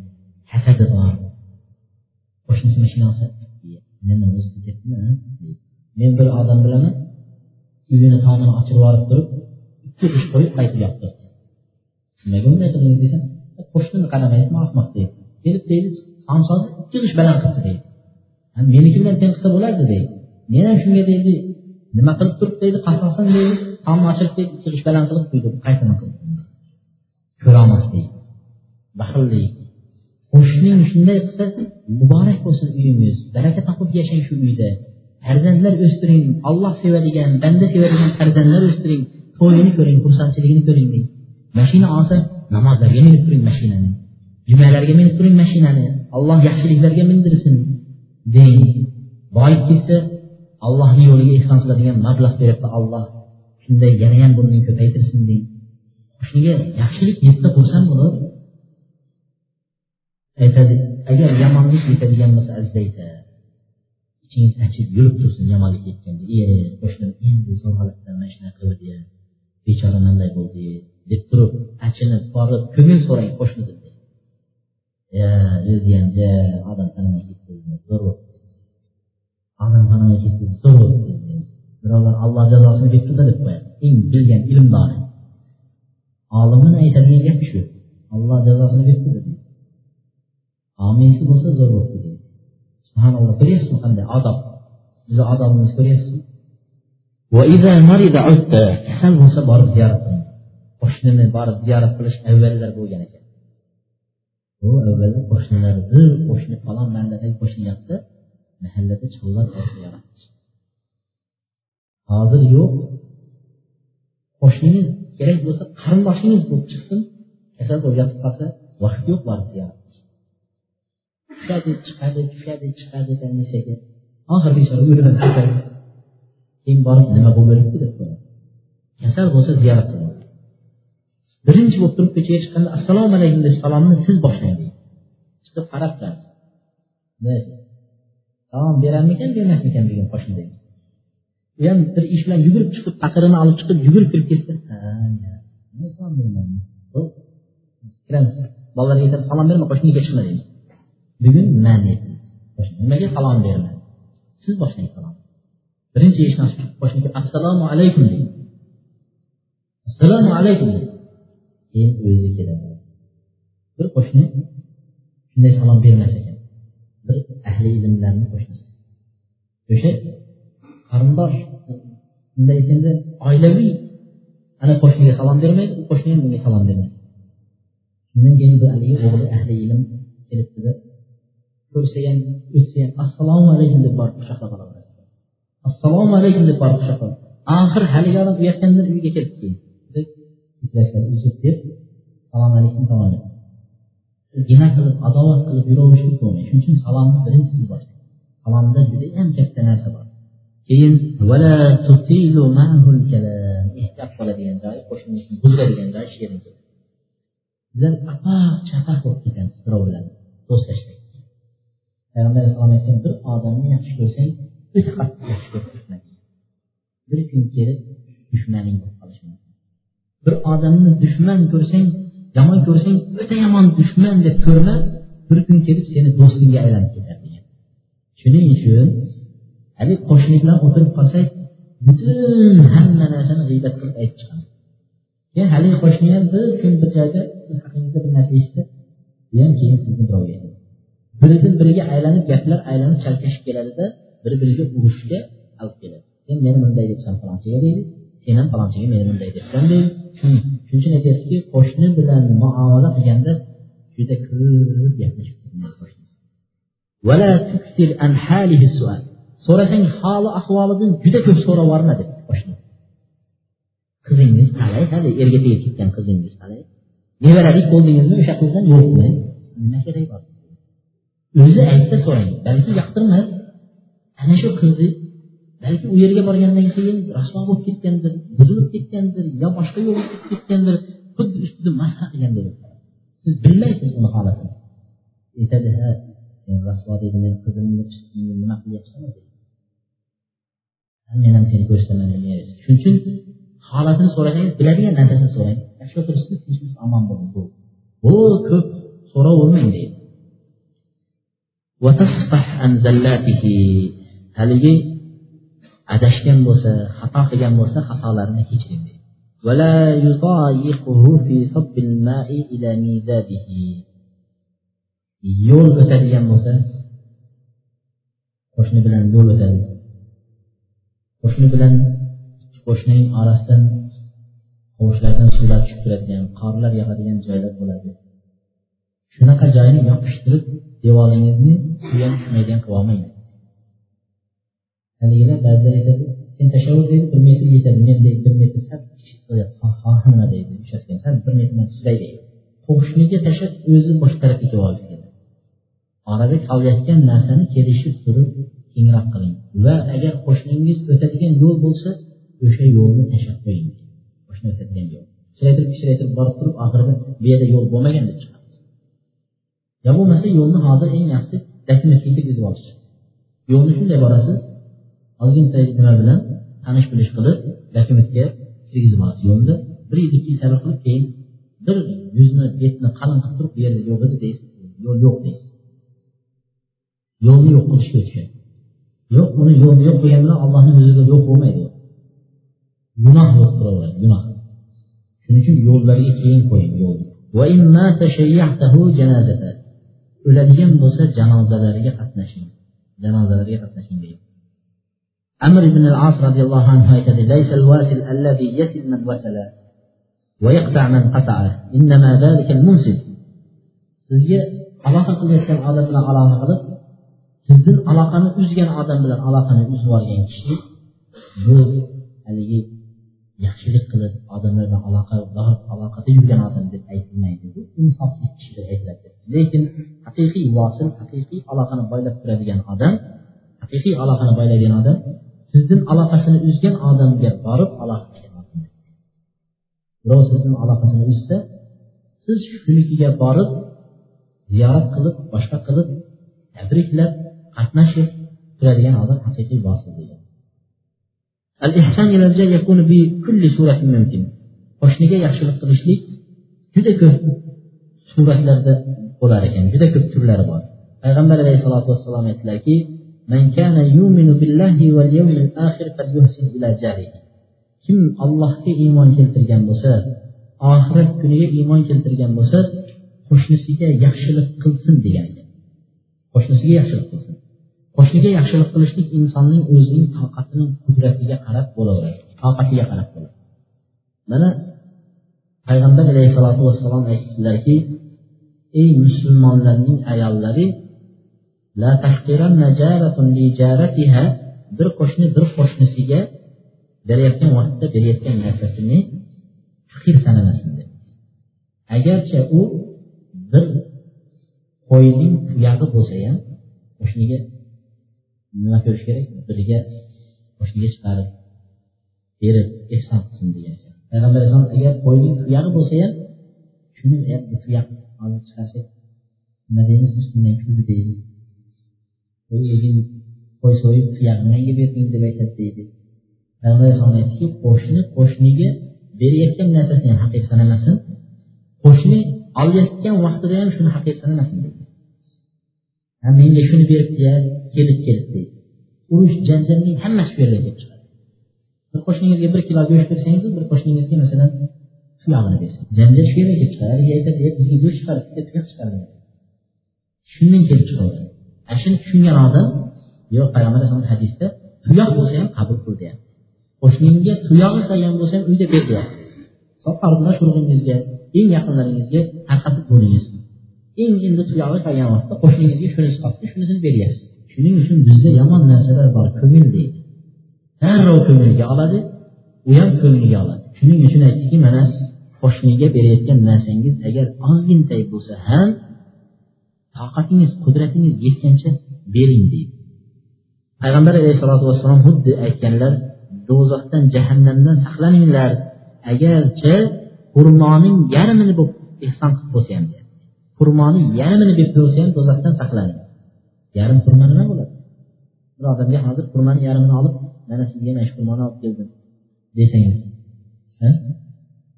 hasadi bor. Qo'shnisi mashina olsa meni o'zi ketyaptimi men bir odam bilaman uyini tomini ochib yuborib turib ikki ish qo'yib qaytib yoptirdi nimaga bunday qildingiz? desam qo'shnini qaramaysizmi ahmoq deydi. Kelib deydi somsoni ikki g'ish baland qilibdi deydi. Meniki bilan teng qilsa bo'lardi deydi. Men ham shunga deydi nima qilib turib deydi. Qasosin deydi. Tomni ochirib deydi ikki g'ish baland qilib quydi qaytini qildi ko'rolmas deydi. Baxillik. Qo'shning shunday qilsa muborak bo'lsin uyingiz baraka topib yashang shu uyda. Farzandlar o'stiring olloh sevadigan banda sevadigan farzandlar o'stiring to'yini ko'ring xursandchiligini ko'ring deydi mashina olsa namozlarga minib turing mashinani. Jumalarga minib turing mashinani. Alloh yaxshiliklarga mindirsin deng. Boyib ketsa allohni yo'liga ehson qiladigan mablag' beribdi alloh. Shunday yanayam buni ko'paytirsin deng. Shunga yaxshilik yetsa xursand bo'lib E, aytadi agar yomonlik yetadigan bo'lsa azizlaysa ichingiz achib yurib tursin yomonlik yetganda e qo'shnim endi zo'rg'alatdan mana shunaqa qildi bechora manday bo'ldi deb turib achinib borib ko'ngil so'rang qo'shnidan ya o'zi e, ham ja odam tanimay ketdi zo'r odam tanimay ketdi zo'r birovlar alloh jazosini bersin deb qo'yadi. Eng bilgan ilmdori olimini aytadigan gapi shu. Olloh jazosini berdi deydi ominsi bo'lsa zo'r bo'libdi deydi subhanalloh ko'ryapsizmi qanday odob? Bizni odobimizni ko'ryapsizmi? Kasal bo'lsa borib ziyorat qiling. Qo'shnini borib ziyorat qilish avvallar bo'lgan ekan. Bu avvallar qo'shnilarni qo'shni falon bandadagi qo'shni yoqsa mahallada chollar ziyorat hozir yo'q. Qo'shningiz kerak bo'lsa qarindoshingiz bo'lib chiqsin kasal bo'lib yotib qolsa vaqt yo'q borib ziyorat. Tushadi chiqadi tushadi chiqadi komissiyaga oxiri bechora o'lib ketadi keyin borib nima bo'lyapti deb qo'yadi kasal bo'lsa ziyorat qiladi. Birinchi bo'lib turib ko'chaga chiqqanda assalomu alaykum deb salomni siz boshlang chiqib qarab turadi. Salom berarmikan bermasmikan? degan qo'shni u ham bir ish bilan yugurib chiqib paqirini olib chiqib yugurib kirib ketsa kiramiz. Bolalarga aytadi salom berma qo'shniga chiqma deymiz. Bugun man nimaga salom bermadi siz boshlang salom. Birinchi eshikni boshlang assalomu alaykum deydi. Assalomu alaykum keyin o'zi keladi. Bir qo'shni shunday salom bermas ekan. Bir ahli ilmlarni qo'shnisi o'sha qarindosh bunday aytganda oilaviy ana qo'shniga salom bermaydi u qo'shni ham bunga salom bermaydi. Shundan keyin bu haligi o'g'li ahli ilm kelibdida ko'rsa ham o'tsa ham assalomu alaykum deb borib quchoqlab olaveradi assalomu alaykum deb borib quchoqlab axir haligi odam uyatgandan uyiga kelib keyin uzr deb salom alaykum davom etadi gina qilib adovat qilib yuraverishlik bo'lmaydi shuning uchun salomni birinchisi bor salomda judayam katta narsa bor. Keyin ehtiyot bo'ladigan joyi qo'shnilikni buzadigan joyi shu sizlar apaq chapaq bo'lib ketamiz birov bilan do'stlashdik payg'ambar alayhissalom aytgan bir odamni yaxshi ko'rsang uch qattiq yaxshi ko'rib bir kun kelib dushmaning bo'lib qolishi mumkin. Bir odamni dushman ko'rsang yomon ko'rsang o'ta yomon dushman deb ko'rma bir kun kelib seni do'stingga aylanib ketadi degan. Shuning uchun haligi qo'shni bilan o'tirib qolsak butun hamma narsani g'iybat qilib aytib chiqamiz. Keyin haligi qo'shni ham bir kun bir joyda siz haqingizda bir narsa eshitdi u ham keyin sizni birovga biridan biriga aylanib gaplar aylanib chalkashib keladida bir biriga urushga olib keladi. Sen meni bunday debsan falonchiga deydi sen ham falonchiga meni bunday debsan deydi. Hmm. Shuning uchun aytyaptiki qo'shni bilan muomala qilganda juda ko'p gaplashib so'rasang holi ahvolidan juda ko'p so'rab yuborma deb qo'shni. Qizingiz qalay hali erga tegib ketgan qizingiz qalay. Nevaralik bo'ldingizmi o'sha qizdan yo'qmi? Nima keragi bor? O'zi aytsa so'rang balki yoqtirmas ana shu qizni balki u yerga borgandan keyin rasvo bo'lib ketgandir buzilib ketgandir yo boshqa yo'lga ketib ketgandir xuddi ustida masxa qilganday siz bilmaysiz uni holatini. Aytadi ha sen rasvo deydi men qizimni nima qilyapsan men ham seni ko'rsataman shuning uchun holatini so'rasangiz biladigan narsasini so'rang. Yaxshi o'tiribsiz tinchmisiz omon bo'ling bu. Bu ko'p so'ravermang deydi haligi adashgan bo'lsa xato qilgan bo'lsa xatolarini kechiring yo'l o'tadigan bo'lsa qo'shni bilan yo'l o'tadi qo'shni bilan qo'shnining orasidan hovuchlardan suvlar tushib turadigan qorlar yog'adigan joylar bo'ladi shunaqa joyni yopishtirib devoringizni suv maydon tushmaydigan qilib olmang haligilar ba'zilar aytadi sen tashavvur deydi bir metr yetadi men deydi bir metr sal nima deydi ushatgan sal bir metr tuzay deydi qo'shniga tashlab o'zi boshqa tarafga kelib olish kerak orada qolayotgan narsani kelishib turib kengroq qiling va agar qo'shningiz o'tadigan yo'l bo'lsa o'sha yo'lni tashlab qo'ying. Qo'shni o'tadigan yo'l. Kichraytirib kichraytirib borib turib oxirida bu yerda yo'l bo'lmagan deb chiqadi yo bo'lmasa yo'lni hozir eng yaxshisi dokumentga kirgizib olish yo'lni shunday borasiz ozginta nima bilan tanish bilish qilib dokumentga kirgizib olasiz yo'lni bir yil ikki yil sabr qilib keyin bir yuzni betni qalin qilib turib bu yerda yo'q edi deysiz yo'l yo'q deysiz yo'lni yo'q qilishga o'tgan yo'q uni yo'lni yo'q qilgan bilan allohni huzurida yo'q bo'lmaydi gunoh bo'lib turaveradi gunoh shuning uchun yo'llarga keyin qo'ying yo'lni o'ladigan bo'lsa janozalariga qatnashing. Janozalariga qatnashing degan amr ibn al as roziyallohu anhu aytadi laysa al-wasil allazi yasil man wasala va yaqta man qata'a. Innama zalika al-munsil sizga aloqa qilayotgan odam bilan aloqa qilib sizdan aloqani uzgan odam bilan aloqani uzib olgan kishi bu haligi yaxshilik qilib odamlar bilan aloqa aloqada yurgan odam deb aytilmaydi. Bu insofsiz kishi deb aytiladi. Lekin haqiqiy vosil haqiqiy aloqani boylab turadigan odam haqiqiy aloqani boylagan odam sizdan aloqasini uzgan odamga borib aloqa birov sizni aloqasini uzsa siz shunikiga borib ziyorat qilib boshqa qilib tabriklab qatnashib turadigan odam haqiqiy vosil degan qo'shniga yaxshilik qilishlik juda ko'p. Suratlarda bo'lar ekan. Juda ko'p turlari bor. Payg'ambar alayhissalotu vassalom aytdilarki kim allohga iymon keltirgan bo'lsa oxirat kuniga iymon keltirgan bo'lsa qo'shnisiga yaxshilik qilsin degan. Ekan qo'shnisiga yaxshilik qilsin. Qo'shniga yaxshilik qilishlik insonning o'zining toqatining qudratiga qarab bo'laveradi toqatiga qarab bo'ladi. Mana payg'ambar alayhissalotu vassalom aytdilarki ey musulmonlarning ayollari bir qo'shni bir qo'shnisiga berayotgan vaqtda berayotgan narsasini faqir sanamasin agarcha u bir qo'yning tuyag'i bo'lsa ham qo'shniga nima ko'rish kerak? Biriga qo'shniga chiqarib berib ehson qilsin degan. Payg'ambar alayhisalom agar qo'yning tuyog'i bo'lsa ham shuni bu tuyoq olib chiqarsak nima deymiz ustidan kuldi deydi. Qo'y egin qo'y so'yib tuyog'ini menga berding deb aytadi deydi. Payg'ambar alayhisalom aytdiki qo'shni qo'shniga berayotgan narsasini ham haqiqiy sanamasin qo'shni olayotgan vaqtida ham shuni haqiqiy sanamasin deydi. Menga shuni beribdiya kelib kelib deydi. Urush janjalning hammasi shu yerda kelib chiqadi bir qo'shningizga bir kilo go'sht bersangiz bir qo'shningizga masalan tuyog'ini bersin janjal shu yerga kelib chiqadi haligi aytadi bizga go'sht chiqardi sizga tuyoq chiqardi shundan kelib chiqadi. Ana shuni tushungan odam yo'q payg'ambar alayhisalom hadisda tuyoq bo'lsa ham qabul qil deyapti. Qo'shningga tuyog'i qolgan bo'lsa ham uyda ber deyapti. Qarindosh urug'ingizga eng yaqinlaringizga tarqatib bo'lingiz. Eng endi tuyog'i qolgan vaqtda qo'shningizga shunisi qolibdi shunisini beryapsiz. Shuning uchun bizda yomon narsalar bor ko'ngil deydi. Darrov ko'ngliga oladi u ham ko'ngliga oladi shuning uchun aytdiki mana qo'shniga berayotgan narsangiz agar ozgintay bo'lsa ham toqatingiz qudratingiz yetgancha bering deydi payg'ambar alayhissalotu vassalom xuddi aytganlar do'zaxdan jahannamdan saqlaninglar agarchi xurmoning yarmini bo'lib ehson qilib bo'lsa ham xurmoni yarmini berib bo'lsa ham do'zaxdan saqlaning yarim xurmo nima bo'ladi bir odamga hozir xurmoni yarmini olib mana sizga mana shu olib keldim desangiz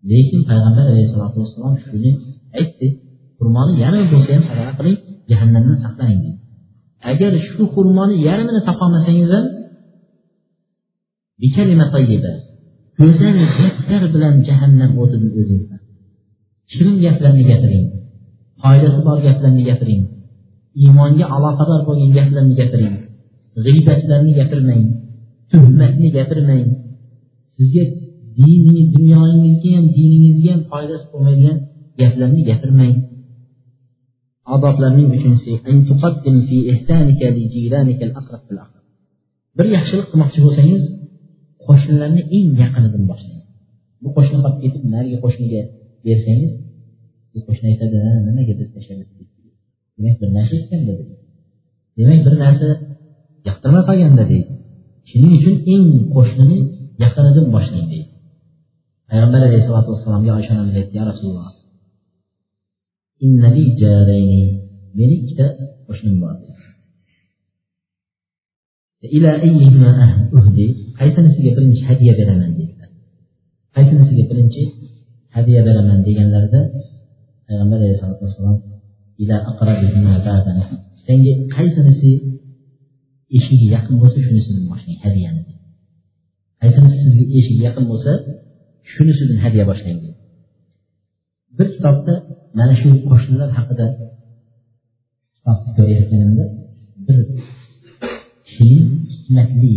lekin payg'ambar alayhissalotu vassalom shuni aytdi. Xurmoni yarmi bo'lsa ham sadaqa qiling jahannamdan saqlaning agar shu xurmoni yarmini topolmasangiz ham go'zal gaplar bilan jahannam o'tini o'zingizdan. Shirin gaplarni gapiring foydasi bor gaplarni gapiring iymonga aloqador bo'lgan gaplarni gapiring g'iybatlarni gapirmang. Tuhmatni gapirmang. Sizga diniy dunyoyingizga ham diningizga ham foydasi bo'lmaydigan gaplarni gapirmang. Odoblarning uchinchisi bir yaxshilik qilmoqchi bo'lsangiz qo'shnilarni eng yaqinidan boshlang. Bu qo'shni qolib ketib narigi qo'shniga bersangiz bu qo'shni aytadi nimaga biz tashlab demak bir narsa aytganda demak bir narsa yoqtirmay qolganda deydi shuning uchun eng qo'shnini yaqinidan boshlang deydi. Payg'ambar alayhisalotu vassalomga oysha onamiz aytdi ya rasululloh meni ikkita qo'shnim bor qaysinisiga birinchi hadya beraman dedilar qaysinisiga birinchi hadya beraman deganlarida payg'ambar alayhisalotu vassalom senga qaysinisi eshigi yaqin bo'lsa shunisidan boshlang hadyani qaysinisi sizga eshigi yaqin bo'lsa shunisidan hadya boshlang. Bir kitobda mana shu qo'shnilar haqida kitobni ko'rayotganimda bir kishining hikmatli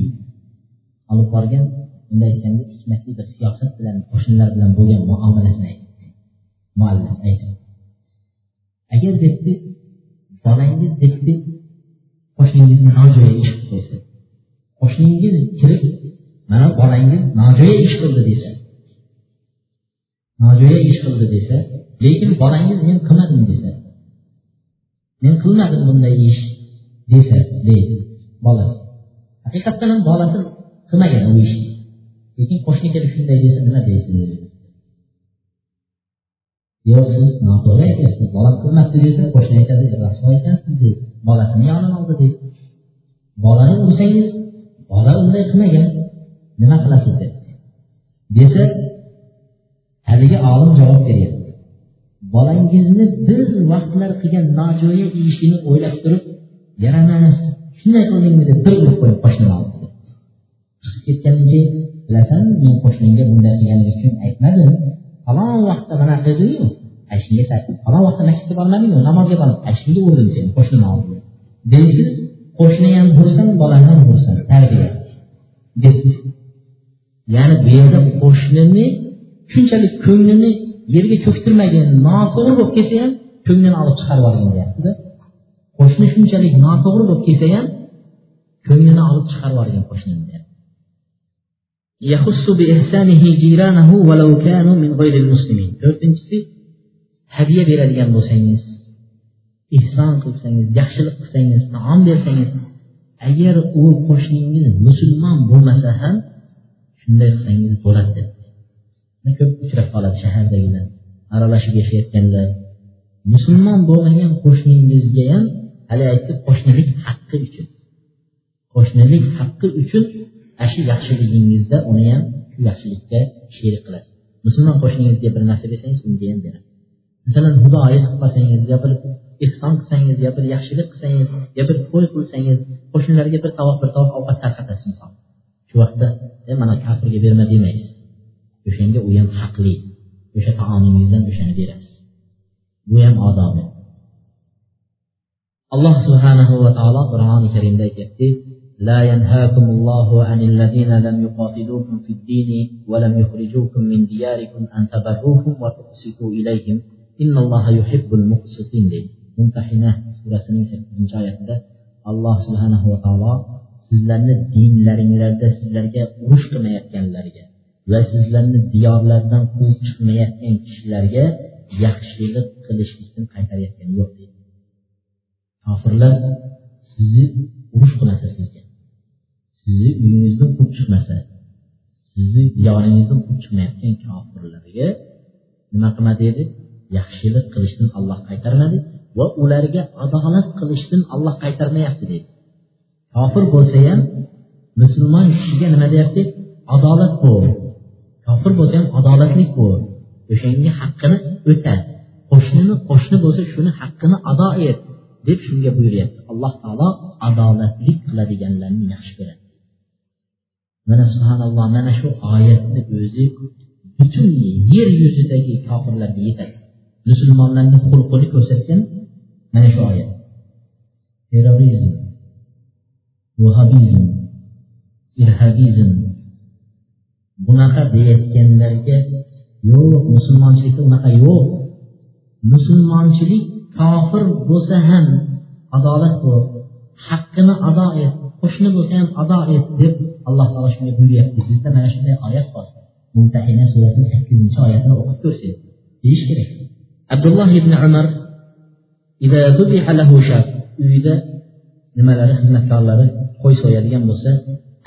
olib borgan bunday aytganda hikmatli bir siyosat bilan qo'shnilar bilan bo'lgan muomalasini aytibdi muallif aytib agar debdi bolangiz debdi qo'shningizni nojo'ya ish qilib qo'ysa qo'shningiz kirib mana bolangiz nojo'ya ish qildi desa. Nojo'ya ish qildi desa lekin bolangiz men qilmadim desa. Men qilmadim bunday ish desa deydi bolasi. Haqiqatdan ham bolasi qilmagan u ishni lekin qo'shni kelib shunday desa nima deysiz? Yo'q siz noto'g'ri aytyapsiz bola qilmabdi desa qo'shni aytadi rasvo aytyapsiz deydi bolasini yonini oldi deydi. Bolani ursangiz bola unday qilmagan. Nima qilasiz deb. Desa haligi olim javob beryapti. Bolangizni bir vaqtlar qilgan nojo'ya ishini o'ylab turib yana shunday qildingmi deb bir urib qo'yib qo'shnini oldi chiqib ketgandan keyin bilasanmi men qo'shningga bunday qilganim uchun aytmadim. Falon vaqtda mana qildiyu. Shunga falon vaqtda masjidga bormadingmi? Namozga borib shunga urdim seni qo'shnini oldi deysiz qo'shni ham ursin bolani ham ursin tarbiya. Debsiz ya'ni bu yerda qo'shnini shunchalik ko'nglini yerga cho'ktirmagin noto'g'ri bo'lib kelsa ham ko'nglini olib chiqarib yuborgin deyaptida. Qo'shni shunchalik noto'g'ri bo'lib kelsa ham ko'nglini olib chiqarib yuborgin qo'shnini to'rtinchisi hadya beradigan bo'lsangiz ehson qilsangiz yaxshilik qilsangiz taom bersangiz agar u qo'shningiz musulmon bo'lmasa ham shunday qilsangiz bo'ladi debdi ko'p uchrab qoladi shahardagilar aralashib yashayotganlar musulmon bo'lmagan qo'shningizga ham hali aytdik qo'shnilik haqqi uchun qo'shnilik haqqi uchun ana shu yaxshiligingizda uni ham shu yaxshilikka sherik qilasiz. Musulmon qo'shningizga bir narsa bersangiz unga ham berasiz masalan xudoyi qilib qolsangiz yo bir ehson qilsangiz yo bir yaxshilik qilsangiz yo bir to'y qilsangiz qo'shnilarga bir tovoq bir tovoq ovqat tarqatasiz misol. Shu vaqtda e mana kafirga berma demaysiz. O'shanga u ham haqli. O'sha taomingizdan o'shani berasiz. Bu ham odobi. Alloh subhanahu va taolo qur'oni karimda aytyapti لا ينهاكم الله عن الذين لم يقاتلوكم في الدين ولم يخرجوكم من دياركم أن تبروهم وتقسطوا إليهم إن الله يحب المقسطين deydi mumtahina surasining sakkizinchi oyatida alloh subhanahu va taolo sizlarni dinlaringlarda sizlarga urush qilmayotganlarga va sizlarni diyorlardan quvib chiqmayotgan kishilarga yaxshilik qilishlikdan qaytarayotgani yo'q deydi kofirlar sizni urush qilmasa sizga Sizni uyingizdan quvib chiqmasa sizni diyoringizdan quvib chiqmayotgan kofirlarga nima qilmadi edi yaxshilik qilishdan olloh qaytarmadi va ularga adolat qilishdan olloh qaytarmayapti deydi kofir bo'lsa ham musulmon kishiga nima deyapti? Adolat bo'l kofir bo'lsa ham adolatlik bo'l o'shanga haqqini o'ta qo'shnini qo'shni bo'lsa shuni haqqini ado et deb shunga buyuryapti. Alloh taolo adolatlik qiladiganlarni yaxshi ko'radi. Mana subhanalloh mana shu oyatni o'zi butun yer yuzidagi kofirlarga yetadi. Musulmonlarni xulqini ko'rsatgan mana shu oyat. Terrorizm vahabizm irhabizm. Bunaqa deyayotganlarga yo'q musulmonchilikda unaqa yo'q. Musulmonchilik kofir bo'lsa ham adolat bo'l haqqini ado et qo'shni bo'lsa ham ado et deb alloh taolo shunga buyuryapti. Bizda mana shunday oyat bor. Mumtahina surasining sakkizinchi oyatini o'qib ko'rsangiz deyish kerak. Abdulloh ibn umar uyida nimalari xizmatkorlari qo'y so'yadigan bo'lsa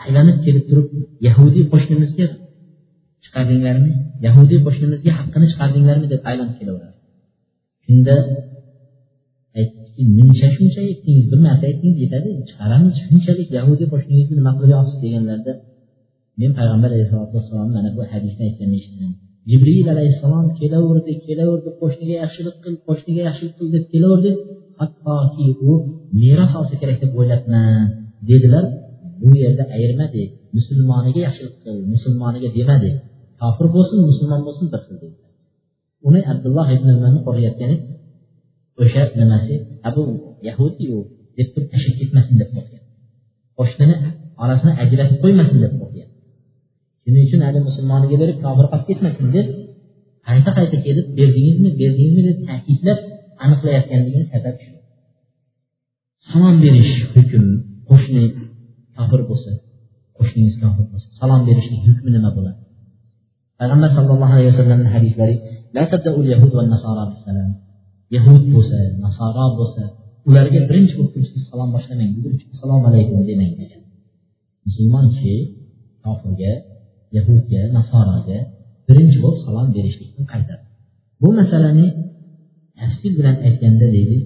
aylanib kelib turib yahudiy qo'shnimizga chiqardinglarmi? Yahudiy qo'shnimizga haqqini chiqardinglarmi deb aylanib kelaveradi. Shunda muncha shuncha aytdingiz bir marta aytdingiz yetadi. Chiqaramiz shunchalik yahudiy qo'shningizni nima qilib yoqsiz deganlarda men payg'ambar alayhisalotu vassalom mana bu hadisni aytganini eshitdim. Jibril alayhissalom kelaverdi kelaverdi qo'shniga yaxshilik qil qo'shniga yaxshilik qil deb kelaverdi. Hattoki u meros olsa kerak deb o'ylabman dedilar. Bu yerda ayirmadi musulmoniga yaxshilik qil musulmoniga demadi. Kofir bo'lsin musulmon bo'lsin bir xil dedilar. Uni abdulloh ibn umarni qo'rqayotgani o'sha nimasi? Abu yahudiy deb turib tashlab ketmasin deb qo'rqgan qo'shnini orasini ajratib qo'ymasin deb qo'rqgan shuning uchun hali musulmoniga berib kofir qolib ketmasin deb qayta qayta kelib berdingizmi berdingizmi deb ta'kidlab aniqlayotganligini sabab shu. Salom berish hukm qo'shni kofir bo'lsa qo'shningiz kofir bo'lsa salom berishning hukmi nima bo'ladi? Payg'ambar sallallohu alayhi vasallamni hadislari yahud bo'lsa nasoro bo'lsa ularga birinchi bo'lib turib siz salom boshlamang assalomu alaykum demang degan. Musulmon kishi kofirga yahudga nasoroga birinchi bo'lib salom berishlikni qaytardi. Bu masalani tafsil bilan aytganda deydi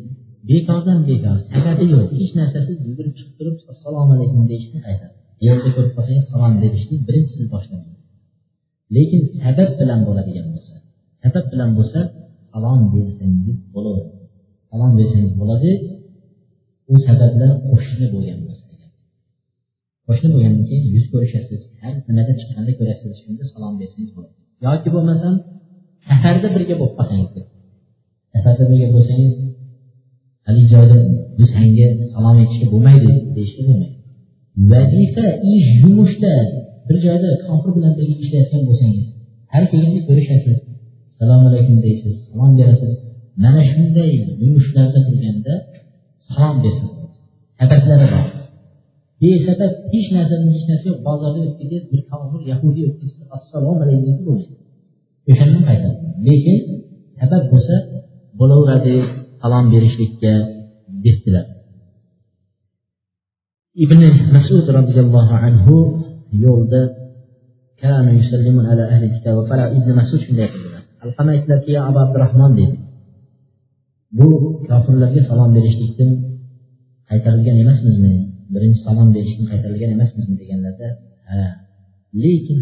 bekordan bekor sababi yo'q hech narsasiz yugurib chiqib turib assalomu alaykum deyishni qaytardi. Yo'lda ko'rib qolsangiz salom berishni birinchi siz boshlang lekin sabab bilan bo'ladigan bo'lsa sabab bilan bo'lsa salom bersangiz bo'laveradi. Salom bersangiz bo'ladi u sabablar qo'shni bo'lgan bo'lsa qo'shni bo'lgandan keyin yuz ko'rishasiz har nimada chiqqanda ko'rasiz shunda salom bersangiz bo'ladi. Yoki bo'lmasam safarda birga bo'lib qolsangiz safarda birga bo'lsangiz haligi joyda biz senga salom aytishga bo'lmaydi deyishga bo'lmaydi. Vazifa ish yumushda bir joyda kofir bilan birga ishlayotgan bo'lsangiz har kelganda ko'rishasiz. Assalomu alaykum deysiz. Salom berasiz. Mana shunday yumushlarda turganda salom bersin sabablari bor. Besabab hech narsani hech narsa yo'q. Bozorda o'tib bir kofir yahudiy o'tib ketsa assalomu alaykum desa bo'lmaydi. O'shandan qaytadi. Lekin sabab bo'lsa bo'laveradi salom berishlikka debdilar. Ibn masud roziyallohu anhu yo'lda ibn masud shunday qildilar alqama aytdilarki abu abdurahmon deydi. Bu kofirlarga salom berishlikdan qaytarilgan emasmizmi? Birinchi salom berishdan qaytarilgan emasmizmi deganlarda ha lekin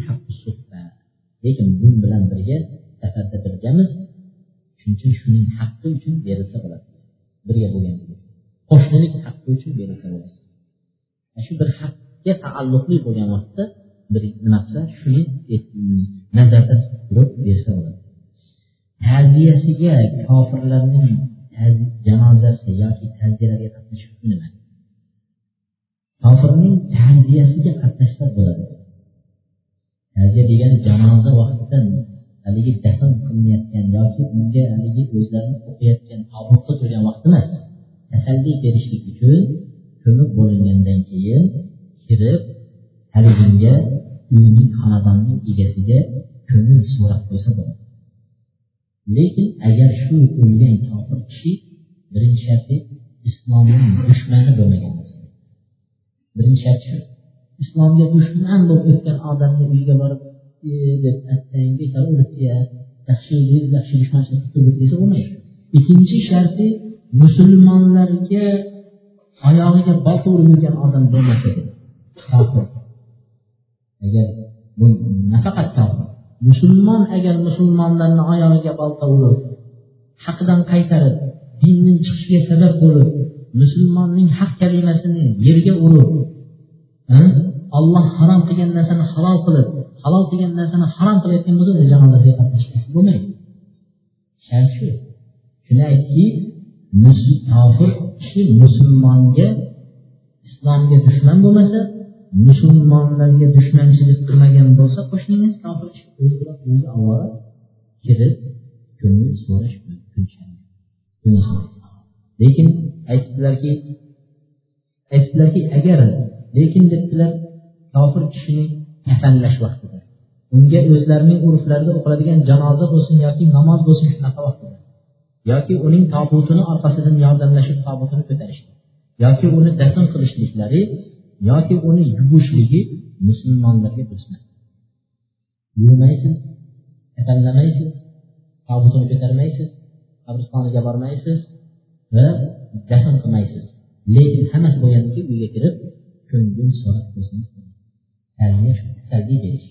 lekin bu bilan birga safarda birgamiz shuning uchun shuning haqqi uchun berilsa bo'ladi. Birga bo'lganligi qo'shnilik haqqi uchun berilsa bo'ladi. Shu bir haqqa taalluqli bo'lgan vaqtda bir nima shuni nazarda turib bersa bo'ladi. Ta'ziyasiga kofirlarning janozasi yoki ta'ziyalarga qatnashish nima? Kofirning ta'ziyasiga qatnashsa bo'ladi. Ta'ziya degani janoza vaqtida haligi dafn qilinayotgan yoki unga haligi o'zlarini o'qiyotgan tobutda turgan vaqt emas. Tasalli berishlik uchun ko'mib bo'lingandan keyin kirib haliginga uyning xonadonning egasiga ko'ngil so'rab qo'ysa bo'ladi. Lekin agar shu o'lgan kofir kishi birinchi sharti islomning dushmani bo'lmagan bo'lsa. Birinchi shart shu islomga dushman bo'lib o'tgan odamni uyiga borib e deb attang bekor o'libdiya ya yaxshi dushmanchilik qilib desa bo'lmaydi. Ikkinchi sharti musulmonlarga oyog'iga bolta urib yurgan odam bo'lmasa kofir. Agar bu nafaqat kofir. Musulmon agar musulmonlarni oyog'iga bolta urib haqdan qaytarib dinning chiqishiga sabab bo'lib musulmonning haq kalimasini yerga urib olloh harom qilgan narsani halol qilib halol qilgan narsani harom qilayotgan bo'lsa uni janozasiga qatnashmoq bo'lmaydi. Shart shu. Shuni aytdiki kofir kishi musulmonga islomga dushman bo'lmasa musulmonlarga dushmanchilik qilmagan bo'lsa qo'shningiz kofir o'zi avvalo kirib ko'ngil so'rash lekin aytdilarki aytdilarki agar lekin debdilar kofir kishini kafanlash vaqtida unga o'zlarining urflarida o'qiladigan janoza bo'lsin yoki namoz bo'lsin shunaqa vaqtida yoki uning tobutini orqasidan yordamlashib tobutini ko'tarishdi yoki uni dafn qilishliklari yoki uni yuvishligi musulmonlarga dushman. Yuvmaysiz kafanlamaysiz tobutini ko'tarmaysiz qabristoniga bormaysiz va dafn qilmaysiz. Lekin hammasi bo'lgandan keyin uyga kirib ko'ngil so'rab qo'ysangiz salbiy berish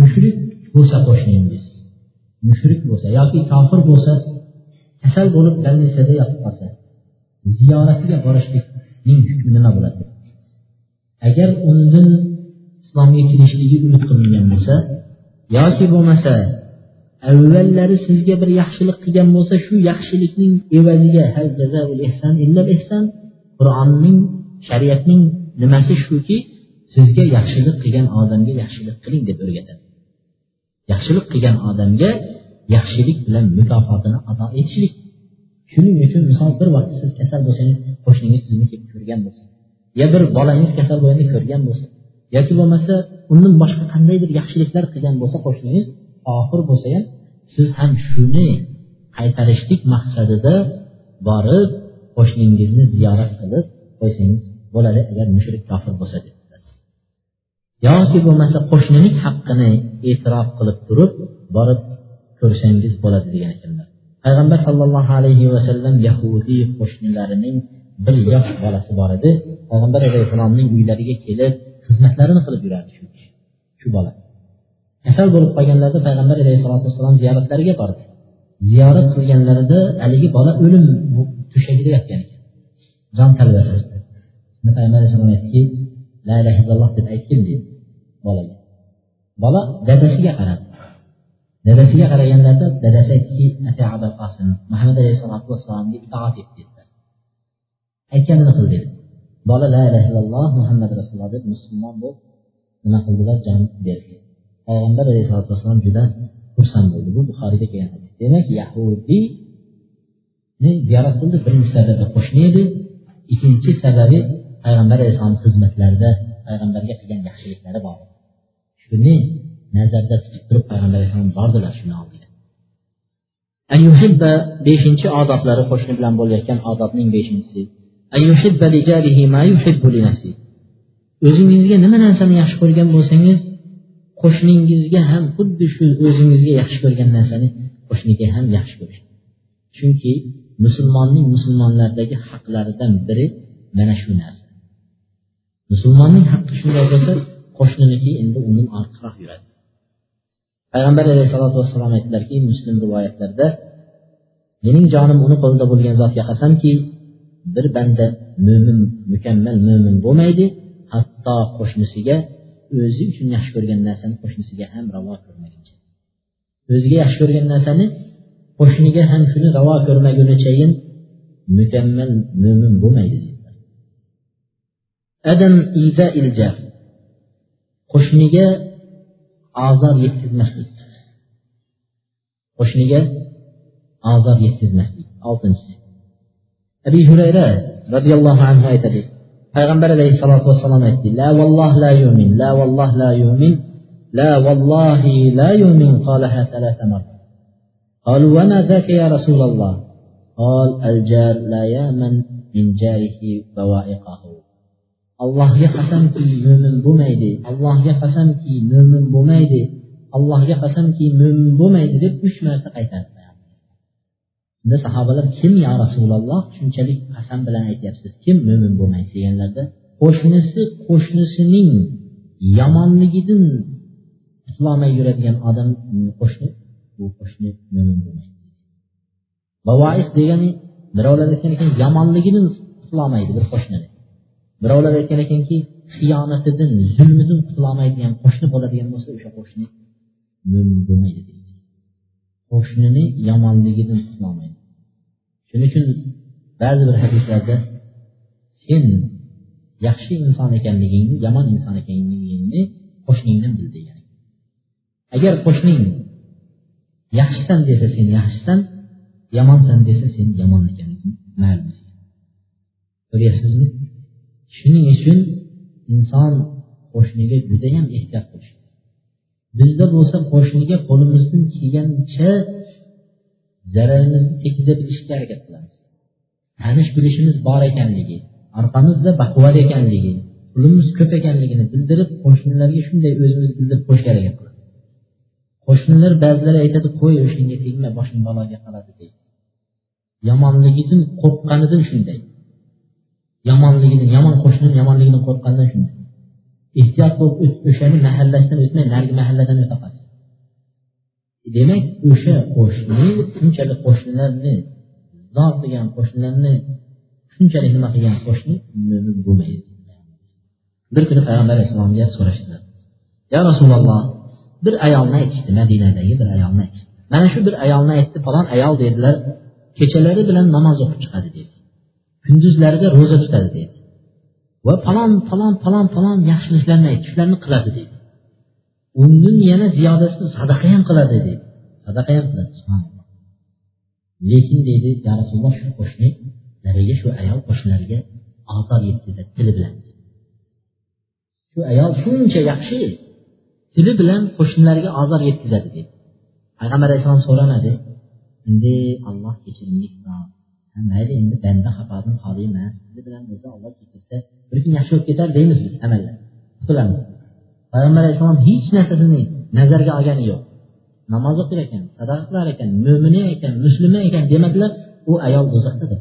mushrik bo'lsa qo'shningiz mushrik bo'lsa yoki kofir bo'lsa kasal bo'lib больницада yotib qolsa ziyoratiga borishlikning hukmi nima bo'ladi? Agar undan islomga kirishligi umid qilingan bo'lsa yoki bo'lmasa avvallari sizga bir yaxshilik qilgan bo'lsa shu yaxshilikning evaziga qur'onning shariatning nimasi shuki sizga yaxshilik qilgan odamga yaxshilik qiling deb o'rgatadi. Yaxshilik qilgan odamga yaxshilik bilan mukofotini ado etishlik. Shuning uchun misol bir vaqt siz kasal bo'lsangiz qo'shningiz sizni kelib ko'rgan bo'lsa yo bir bolangiz kasal bo'lganda ko'rgan bo'lsa yoki bo'lmasa undan boshqa qandaydir yaxshiliklar qilgan bo'lsa qo'shningiz oxir bo'lsa ham siz ham shuni qaytarishlik maqsadida borib qo'shningizni ziyorat qilib qo'ysangiz bo'ladi agar mushrik kofir bo'lsa dedilar yoki bo'lmasa qo'shnilik haqqini e'tirof qilib turib borib ko'rsangiz bo'ladi degan ekanlar. Payg'ambar sollallohu alayhi vasallam yahudiy qo'shnilarining bir yosh bolasi bor edi. Payg'ambar alayhissalomning uylariga kelib xizmatlarini qilib yurardi shu kishi shu bola. Kasal bo'lib qolganlarida payg'ambar alayhissalotu vassalom ziyoratlariga bordi. Ziyorat qilganlarida haligi bola o'lim to'shagida yotgan ekan. Jon talvasasi payg'ambar alayhissalom aytdiki la ilaha illalloh deb aytgin deydi bolaga. Bola dadasiga qaradi. Dadasiga qaraganlarida dadasi aytdiki muhammad alayhissalotu vassalomga itoat et dedi aytganini qil dedi. Bola la ilaha illalloh muhammad rasululloh deb musulmon bo'lib nima qildilar jon berdi. Payg'ambar alayhisalotu vassalom juda xursand bo'ldi. Bu buxoriyda kelgan hadis. Demak yahudiyni ziyorat qildi. Birinchi sababi qo'shni edi. İkkinchi sababi payg'ambar alayhissalom xizmatlarida payg'ambarga qilgan yaxshiliklari bor. Shuni nazarda tutib turib payg'ambar alayhissalom bordilar shuni oldiga. Beshinchi odoblari qo'shni bilan bo'layotgan odobning beshinchisi o'zingizga nima narsani yaxshi ko'rgan bo'lsangiz qo'shningizga ham xuddi shu o'zingizga yaxshi ko'rgan narsani qo'shniga ham yaxshi ko'rish chunki musulmonning musulmonlardagi haqlaridan biri mana shu narsa. Musulmonning haqqi shunday bo'lsa qo'shniniki endi undan ortiqroq yuradi. Payg'ambar alayhissalotu vassalom aytdilarki muslim rivoyatlarida mening jonim uni qo'lida bo'lgan zotga qasamki bir banda mo'min mukammal mo'min bo'lmaydi hatto qo'shnisiga o'zi uchun yaxshi ko'rgan narsani qo'shnisiga ham ravo ko'rmaguncha. O'ziga yaxshi ko'rgan narsani qo'shniga ham shuni ravo ko'rmagunichayin mukammal mo'min bo'lmaydi adam ilja. Qo'shniga azob yetkazmaslik. Qo'shniga azob yetkazmaslik. Oltinchisi. أبي هريرة رضي الله عنه آية يتلي پیغمبر عليه الصلاة والسلام ایتی لا والله لا يؤمن لا والله لا يؤمن لا والله لا يؤمن قالها ثلاث مرات. قال وما ذاك يا رسول الله؟ قال الجار لا يامن من جاره بوائقه. الله يقسم كي مؤمن بميدي الله يقسم كي مؤمن بميدي الله يقسم كي مؤمن بميدي دك مش مرتقيتان unda sahobalar kim yo rasululloh? Shunchalik qasam bilan aytyapsiz. Kim mo'min bo'lmaydi deganlarda qo'shnisi qo'shnisining yomonligidan qutulolmay yuradigan odam qo'shni bu qo'shni mo'min bo'lmaydi. Bavois degani birovlar aytgan ekan yomonligidan qutulolmaydi bir qo'shnini birovlar aytgan ekanki xiyonatidan zulmidan qutulolmaydigan qo'shni bo'ladigan bo'lsa o'sha qo'shni mo'min bo'lmaydi deydi. Qo'shnini yomonligidan qutulolmaydi shuning uchun ba'zi bir hadislarda sen yaxshi inson ekanligingni yomon inson ekanligingni qo'shningdan bil degan. Agar qo'shning yaxshisan desa sen yaxshisan yomonsan desa sen yomon ekanliging ma'lum ko'ryapsizmi? Shuning uchun inson qo'shniga judayam ehtiyot qilish bizda bo'lsa qo'shniga qo'limizdan kelgancha zararimizni tekkiza bilishga harakat qilamiz. Tanish bilishimiz bor ekanligi orqamizda baquvvat ekanligi pulimiz ko'p ekanligini bildirib qo'shnilarga shunday o'zimiz bildirib qo'yishga harakat qilamiz. Qo'shnilar ba'zilari aytadi qo'y o'shanga tegma boshing baloga qoladi deydi. Yomonligidan qo'rqqanidan shunday. Yomonligidan yomon qo'shnining yomonligidan qo'rqqanidan shunday. Ehtiyot bo'lib o'shani mahallasidan o'tmay narigi mahalladan o'ta qoladi. Demak o'sha qo'shni shunchalik qo'shnilarni zor qilgan qo'shnilarni shunchalik nima qilgan qo'shni mo'min bo'lmaydi. Bir kuni payg'ambar alayhissalomga so'rashdilar yo rasululloh bir ayolni aytishdi madinadagi bir ayolni aytishdi. Mana shu bir ayolni aytdi falon ayol dedilar kechalari bilan namoz o'qib chiqadi dedi. Kunduzlarida ro'za tutadi dedi. Va falon falon falon falon yaxshiliklarni aytdi shularni qiladi dedi. Undan yana ziyodasini sadaqa ham qiladi deydi. Sadaqa ham qiladi lekin deydi ya rasululloh shu qo'shnilariga shu ayol qo'shnilariga ozor yetkazadi tili bilan. Shu ayol shuncha yaxshi tili bilan qo'shnilarga ozor yetkazadi deydi. Payg'ambar alayhissalom so'ramadi endi olloh kechirimli mayli endi banda xatodan xoli emas siz bilan bo'lsa olloh kechirsa bir kun yaxshi bo'lib ketar deymiz biz amallar. Qutulamiz payg'ambar alayhissalom hech narsasini nazarga olgani yo'q. Namoz o'qir ekan sadaqa qilar ekan mo'mina ekan musulmon ekan demadilar u ayol do'zaxdadir.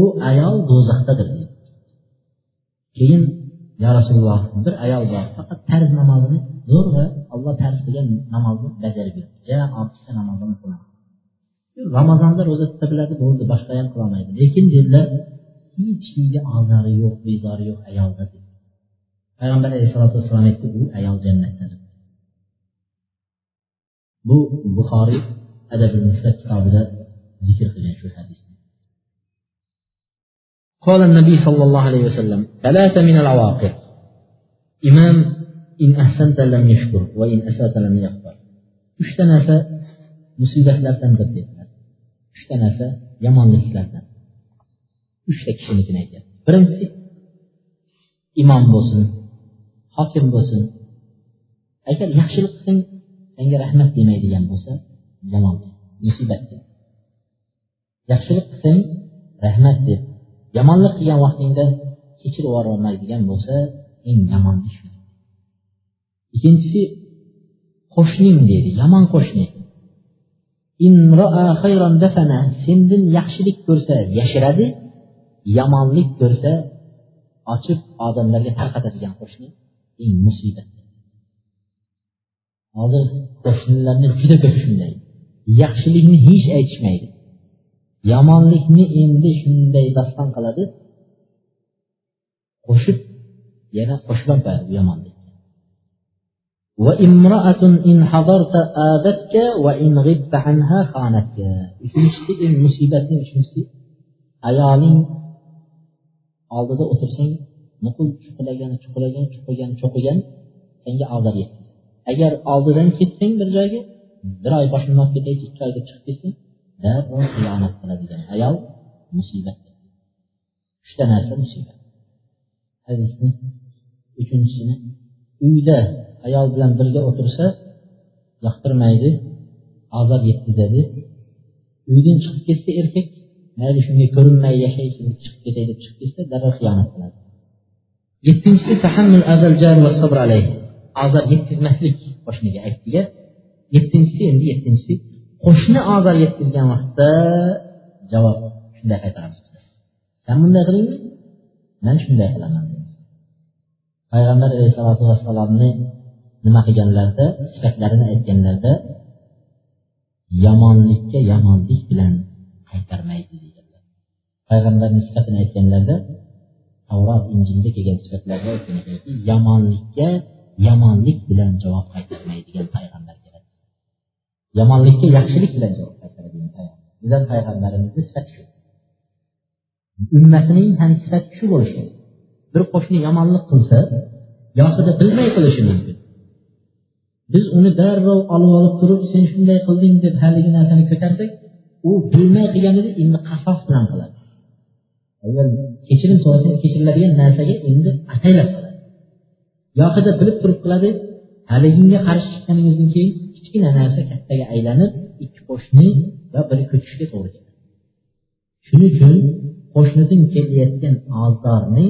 U ayol do'zaxdadir. Keyin yo rasululloh bir ayol bor faqat farz namozini zo'rg'a olloh farz qilgan namozni bajarib yuribdi ja ortiqcha namozini qiladi ramazonda ro'za tuta biladi bo'ldi boshqa ham qilolmaydi. Lekin dedilar hech kimga ozori yo'q bezori yo'q ayolda payg'ambar alayhisalotu vassalom aytdi u ayol jannatdadir bu buxoriy adabil mufrat kitobida zikr qilgan shu hadis قال النبي صلى الله عليه وسلم ثلاثة من العواقب إمام إن أحسنت لم يشكر وإن أسأت لم يغفر uchta narsa musibatlardan bir dedilar uchta narsa yomonliklardan uchta kishinikini aytyapti birinchisi imom bo'lsin Hokim bo'lsin. Agar yaxshilik qilsang senga rahmat demaydigan bo'lsa yomon musibat yaxshilik qilsang rahmat deb. Yomonlik qilgan vaqtingda kechirib yuborolmaydigan bo'lsa eng yomon dushman ikkinchisi qo'shning deydi yomon qo'shni sendan yaxshilik ko'rsa yashiradi yomonlik ko'rsa ochib odamlarga tarqatadigan qo'shni eng musibat. Hozir qo'shnilarni juda ko'p shunday. Yaxshilikni hech aytishmaydi. Yomonlikni endi shunday daston qiladi. Qo'shib yana qo'shib qo'yadi yomonlik uchinchisi eng musibatni uchinchisi ayoling oldida o'tirsang nuqul chuqulagan chuqulagan chuqigan cho'qigan senga ozor yetkazadi agar oldidan ketsang bir joyga bir oy boshimni olib ketaychi ikki oyga chiqib ketsang darrov xiyonat qiladigan ayol musibat uchta narsa musibat. Hadisni uchinchisini uyda ayol bilan birga o'tirsa yoqtirmaydi azob yetkazadi uydan chiqib ketsa erkak mayli shunga ko'rinmay yashaysin chiqib ketay deb chiqib ketsa darrov xiyonat qiladi. Yettinchisi ozor yetkazmaslik qo'shniga aytdiga yettinchisi endi yettinchisi. Qo'shni ozor yetkazgan vaqtda javob shunday qaytaramiz san bunday qilingmi man shunday qilaman payg'ambar alayhisalotu vassalomni nima qilganlarida sifatlarini aytganlarida yomonlikka yomonlik bilan qaytarmaydi deganlar. Payg'ambarni sifatini aytganlarida tavrot injilda kelgan sifatlarda aytganki yomonlikka yomonlik bilan javob qaytarmaydigan payg'ambar keladi. Yomonlikka yaxshilik bilan javob qaytaradigan payg'ambar. Bizlar payg'ambarimizni sifati shu. Ummatining ham sifati shu bo'lishi. Bir qo'shni yomonlik qilsa gohida bilmay qilishi mumkin. Biz uni darrov olib olib turib sen shunday qilding deb haligi narsani ko'tarsak u bilmay qilganida endi qasos bilan qiladi. Agar kechirim so'rasa kechiriladigan narsaga endi ataylab qiladi gohida bilib turib qiladi haliginga qarshi chiqqaningizdan keyin kichkina narsa kattaga aylanib ikki qo'shni va bir ko'chishga to'g'ri keladi. Shuning uchun qo'shnidan kelayotgan ozorni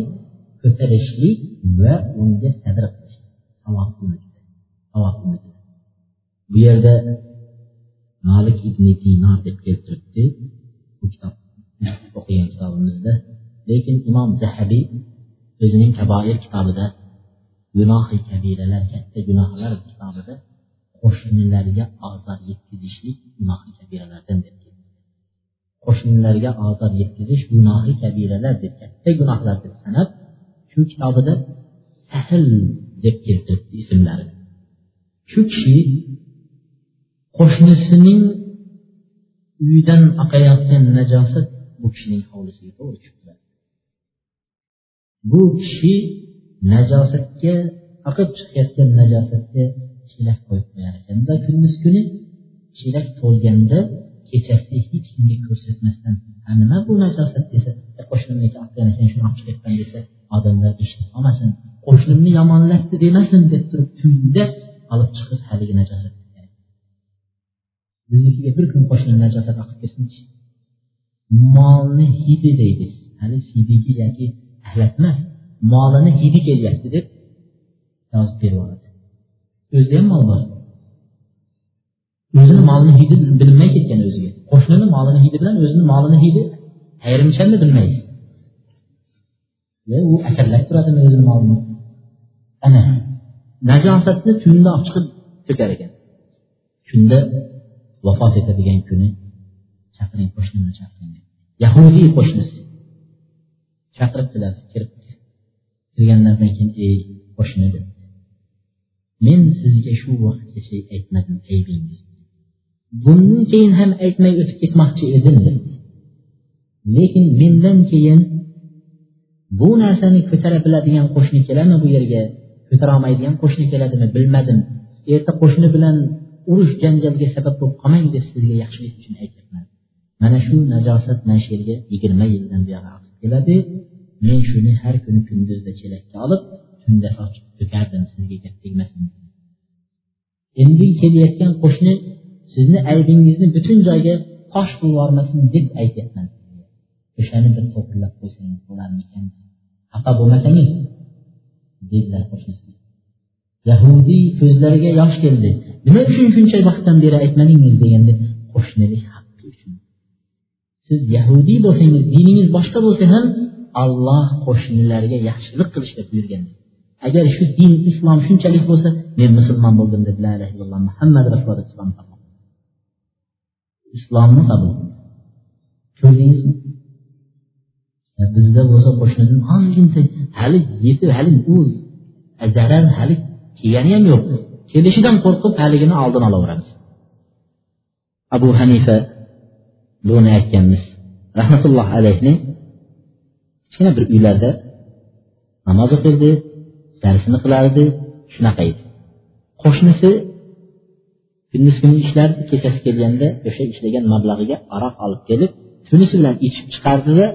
ko'tarishlik va unga sabr qilish bu yerda malik ibn dinor deb keltiribdi bu kitob o'qigan kitobimizda. Lekin imom zahabiy o'zining kaboir kitobida gunohi kabiralar katta gunohlar kitobida qo'shnilarga ozor yetkazishlik gunohi kabiralardan deb qo'shnilarga ozor yetkazish gunohi kabiralar deb katta gunohlar deb sanab shu kitobida sahl deb keltiribdi ismlari. Shu kishi qo'shnisining uyidan oqayotgan najosat bu kishining hovlisiga to'g'ri chiqdi. Bu kishi najosatga oqib chiqayotgan najosatga chelak qo'yib qo'yar ekanda kunduz kuni chelak to'lganda kechasi hech kimga ko'rsatmasdan nima bu najosat? desa e, qo'shnimniki olib kelgan ekan shuni olib chiqayotgan desa odamlar eshitib qolmasin. Qo'shnimni yomonlatdi demasin deb turib tunda olib chiqib haligi najosat biznikiga bir kun qo'shni najosat oqib kelsinchi? Molni hidi deydi. Hali hidiki yoki tahlak emas molini hidi kelyapti deb yozib berib yuboradi o'zida ham mol bor. O'zini molini hidi bilinmay ketgan o'ziga. Qo'shnini molini hidi bilan o'zini molini hidi ayrimchanni bilmaydi. U asarlab turadimi o'zini molini ana najosatni tunda olib chiqib to'kar ekan. Tunda vafot etadigan kuni chaqiring qo'shnimni chaqiring yahudiy qo'shnisi. Chaqiribdilar kirib kirganlaridan keyin ey qo'shni debdi men sizga shu vaqtgacha aytmadim aybingizni bundan keyin ham aytmay o'tib ketmoqchi edim lekin mendan keyin bu narsani ko'tara biladigan qo'shni keladimi bu yerga? Ko'tara olmaydigan qo'shni keladimi bilmadim. Erta qo'shni bilan urush janjalga sabab bo'lib qolmang deb sizga yaxshilik uchun aytyapman. Mana shu najosat mana shu yerga yigirma yildan buyog'i oqib keladi. Men shuni har kuni kunduzda chelakka olib tunda sochib to'kardim sizga gap tegmasin. Endi kelayotgan qo'shni sizni aybingizni butun joyga fosh qilib yubormasin deb aytyapman. O'shani bir to'g'irlab qo'ysangiz bo'larmikan xafa bo'lmasangiz dedilar qo'shnisi yahudiy ko'zlariga yosh keldi. Nima uchun shuncha vaqtdan beri aytmadingiz deganda qo'shnilik siz yahudiy bo'lsangiz diningiz boshqa bo'lsa ham alloh qo'shnilarga yaxshilik qilishga buyurgan. Agar shu din islom shunchalik bo'lsa men musulmon bo'ldim deb la ilaha illalloh muhammad rasululloh islom islomni qabul. Ko'rdingizmi? Bizda bo'lsa qo'shnidan ozginta hali yetib hali u zarar hali kelgani ham yo'q. Kelishidan qo'rqib haligini oldini olaveramiz. Abu hanifa buni aytganmiz. Rahmatulloh alayhi kichkina bir uylarda namoz o'qirdi darsini qilardi shunaqa edi. Qo'shnisi kunduz kuni ishlardi kechasi kelganda o'sha ishlagan mablag'iga aroq olib kelib shunisi bilan ichib chiqardida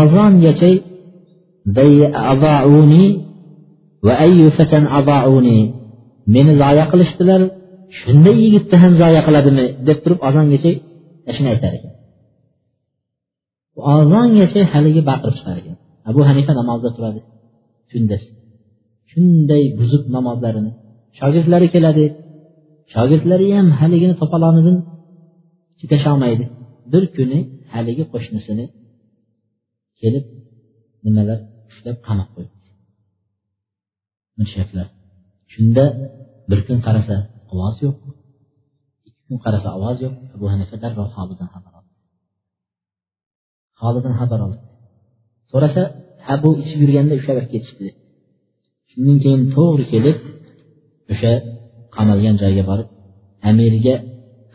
azongacha meni zoya qilishdilar shunday yigitni ham zoya qiladimi? deb turib azongacha shuni aytar ekan. Ozongacha haligi baqirib chiqar ekan. Abu hanifa namozda turadi. Kunduz shunday buzib namozlarini. Shogirdlari keladi. Shogirdlari ham haligini to'polonidan chidasholmaydi. Bir kuni haligi qo'shnisini kelib nimalar ushlab qamab qo'yibdi mushaklar shunda bir kun qarasa ovoz yo'q. Ikki kun qarasa ovoz yo'q. Abu hanifa darrov holidan xabar holidan xabar oldi. So'rasa ha bu ichib yurganda ushlab olib ketishdi. Shundan keyin to'g'ri kelib o'sha qamalgan joyga borib amirga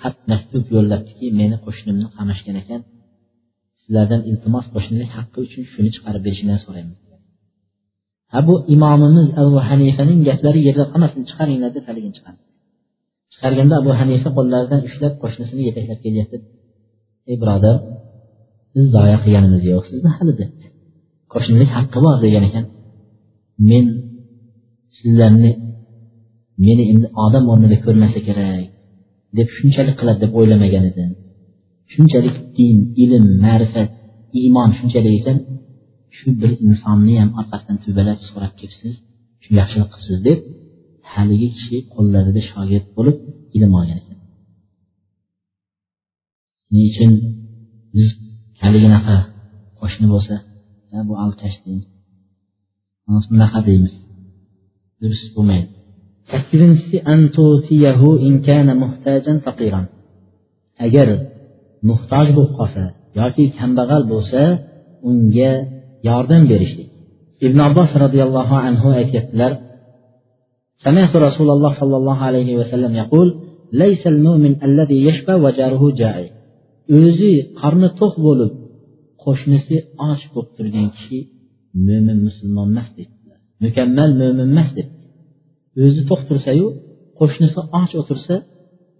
xat maktub yo'llabdiki meni qo'shnimni qamashgan ekan sizlardan iltimos qo'shnilik haqqi uchun shuni chiqarib berishinglarni so'raymiz. Ha bu imomimiz abu hanifaning gaplari yerda qolmasin chiqaringlar deb haligini chiqardi. Chiqarganda abu hanifa qo'llaridan ushlab qo'shnisini yetaklab kelyapti. Ey birodar biz zoya qilganimiz yo'q sizni hali debdi qo'shnilik haqqi bor degan ekan. Men sizlarni meni endi odam o'rnida ko'rmasa kerak deb shunchalik qiladi deb o'ylamagan edim. Shunchalik din ilm ma'rifat iymon shunchalik ekan shu bir insonni ham orqasidan tubalab so'rab kelibsiz shu yaxshilik qilibsiz deb haligi kishi qo'llarida shogird bo'lib ilm olgan ekan. Shuning uchun biz haliginaqa qo'shni bo'lsa bu alkash deymiz bunaqa deymiz durust bo'lmaydi sakkizinchisi agar muhtoj bo'lib qolsa yoki kambag'al bo'lsa unga yordam berishlik ibn abbos roziyallohu anhu aytyaptilar سمعت رسول الله صلى الله عليه وسلم يقول ليس المؤمن الذي يشبع وجاره جائع o'zi qarni to'q bo'lib qo'shnisi och bo'lib turgan kishi mo'min musulmon emas dedilar mukammal mo'min emas deb o'zi to'q tursayu qo'shnisi och o'tirsa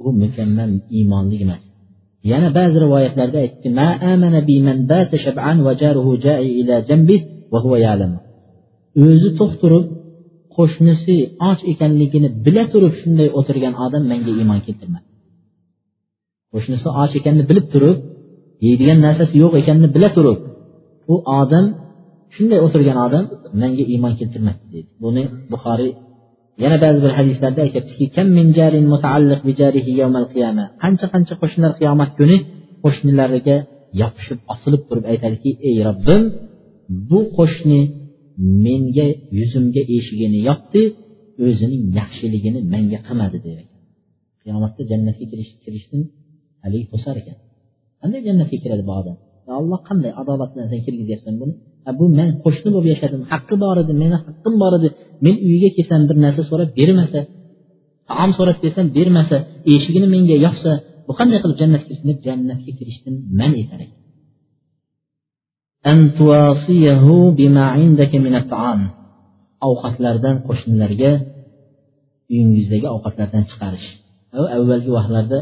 u mukammal iymonli emas. Yana ba'zi rivoyatlarda aytdio'zi to'q turib qo'shnisi och ekanligini bila turib shunday o'tirgan odam menga iymon keltirmadi. Qo'shnisi och ekanini bilib turib yeydigan narsasi yo'q ekanini bila turib u odam shunday o'tirgan odam menga iymon keltirmadi deydi. Buni buxoriy yana ba'zi bir hadislarda aytyaptikiqancha qancha qancha qo'shnilar qiyomat kuni qo'shnilariga yopishib osilib turib aytadiki ey robbim bu qo'shni menga yuzimga eshigini yopdi o'zining yaxshiligini menga qilmadi der qiyomatda jannatga kirishdan haligi to'sar ekan. Qanday jannatga kiradi bu odam? Alloh qanday adolat bilan sen kirgizyapsan buni? Bu men qo'shni bo'lib yashadim haqqi bor edi meni haqqim bor edi. Men uyiga kelsam bir narsa so'rab bermasa taom so'rab kelsam bermasa eshigini menga yopsa bu qanday qilib jannatga kirsin deb jannatga kirishdan man etar ekan. Ovqatlardan qo'shnilarga uyingizdagi ovqatlardan chiqarish. Avvalgi vaqtlarda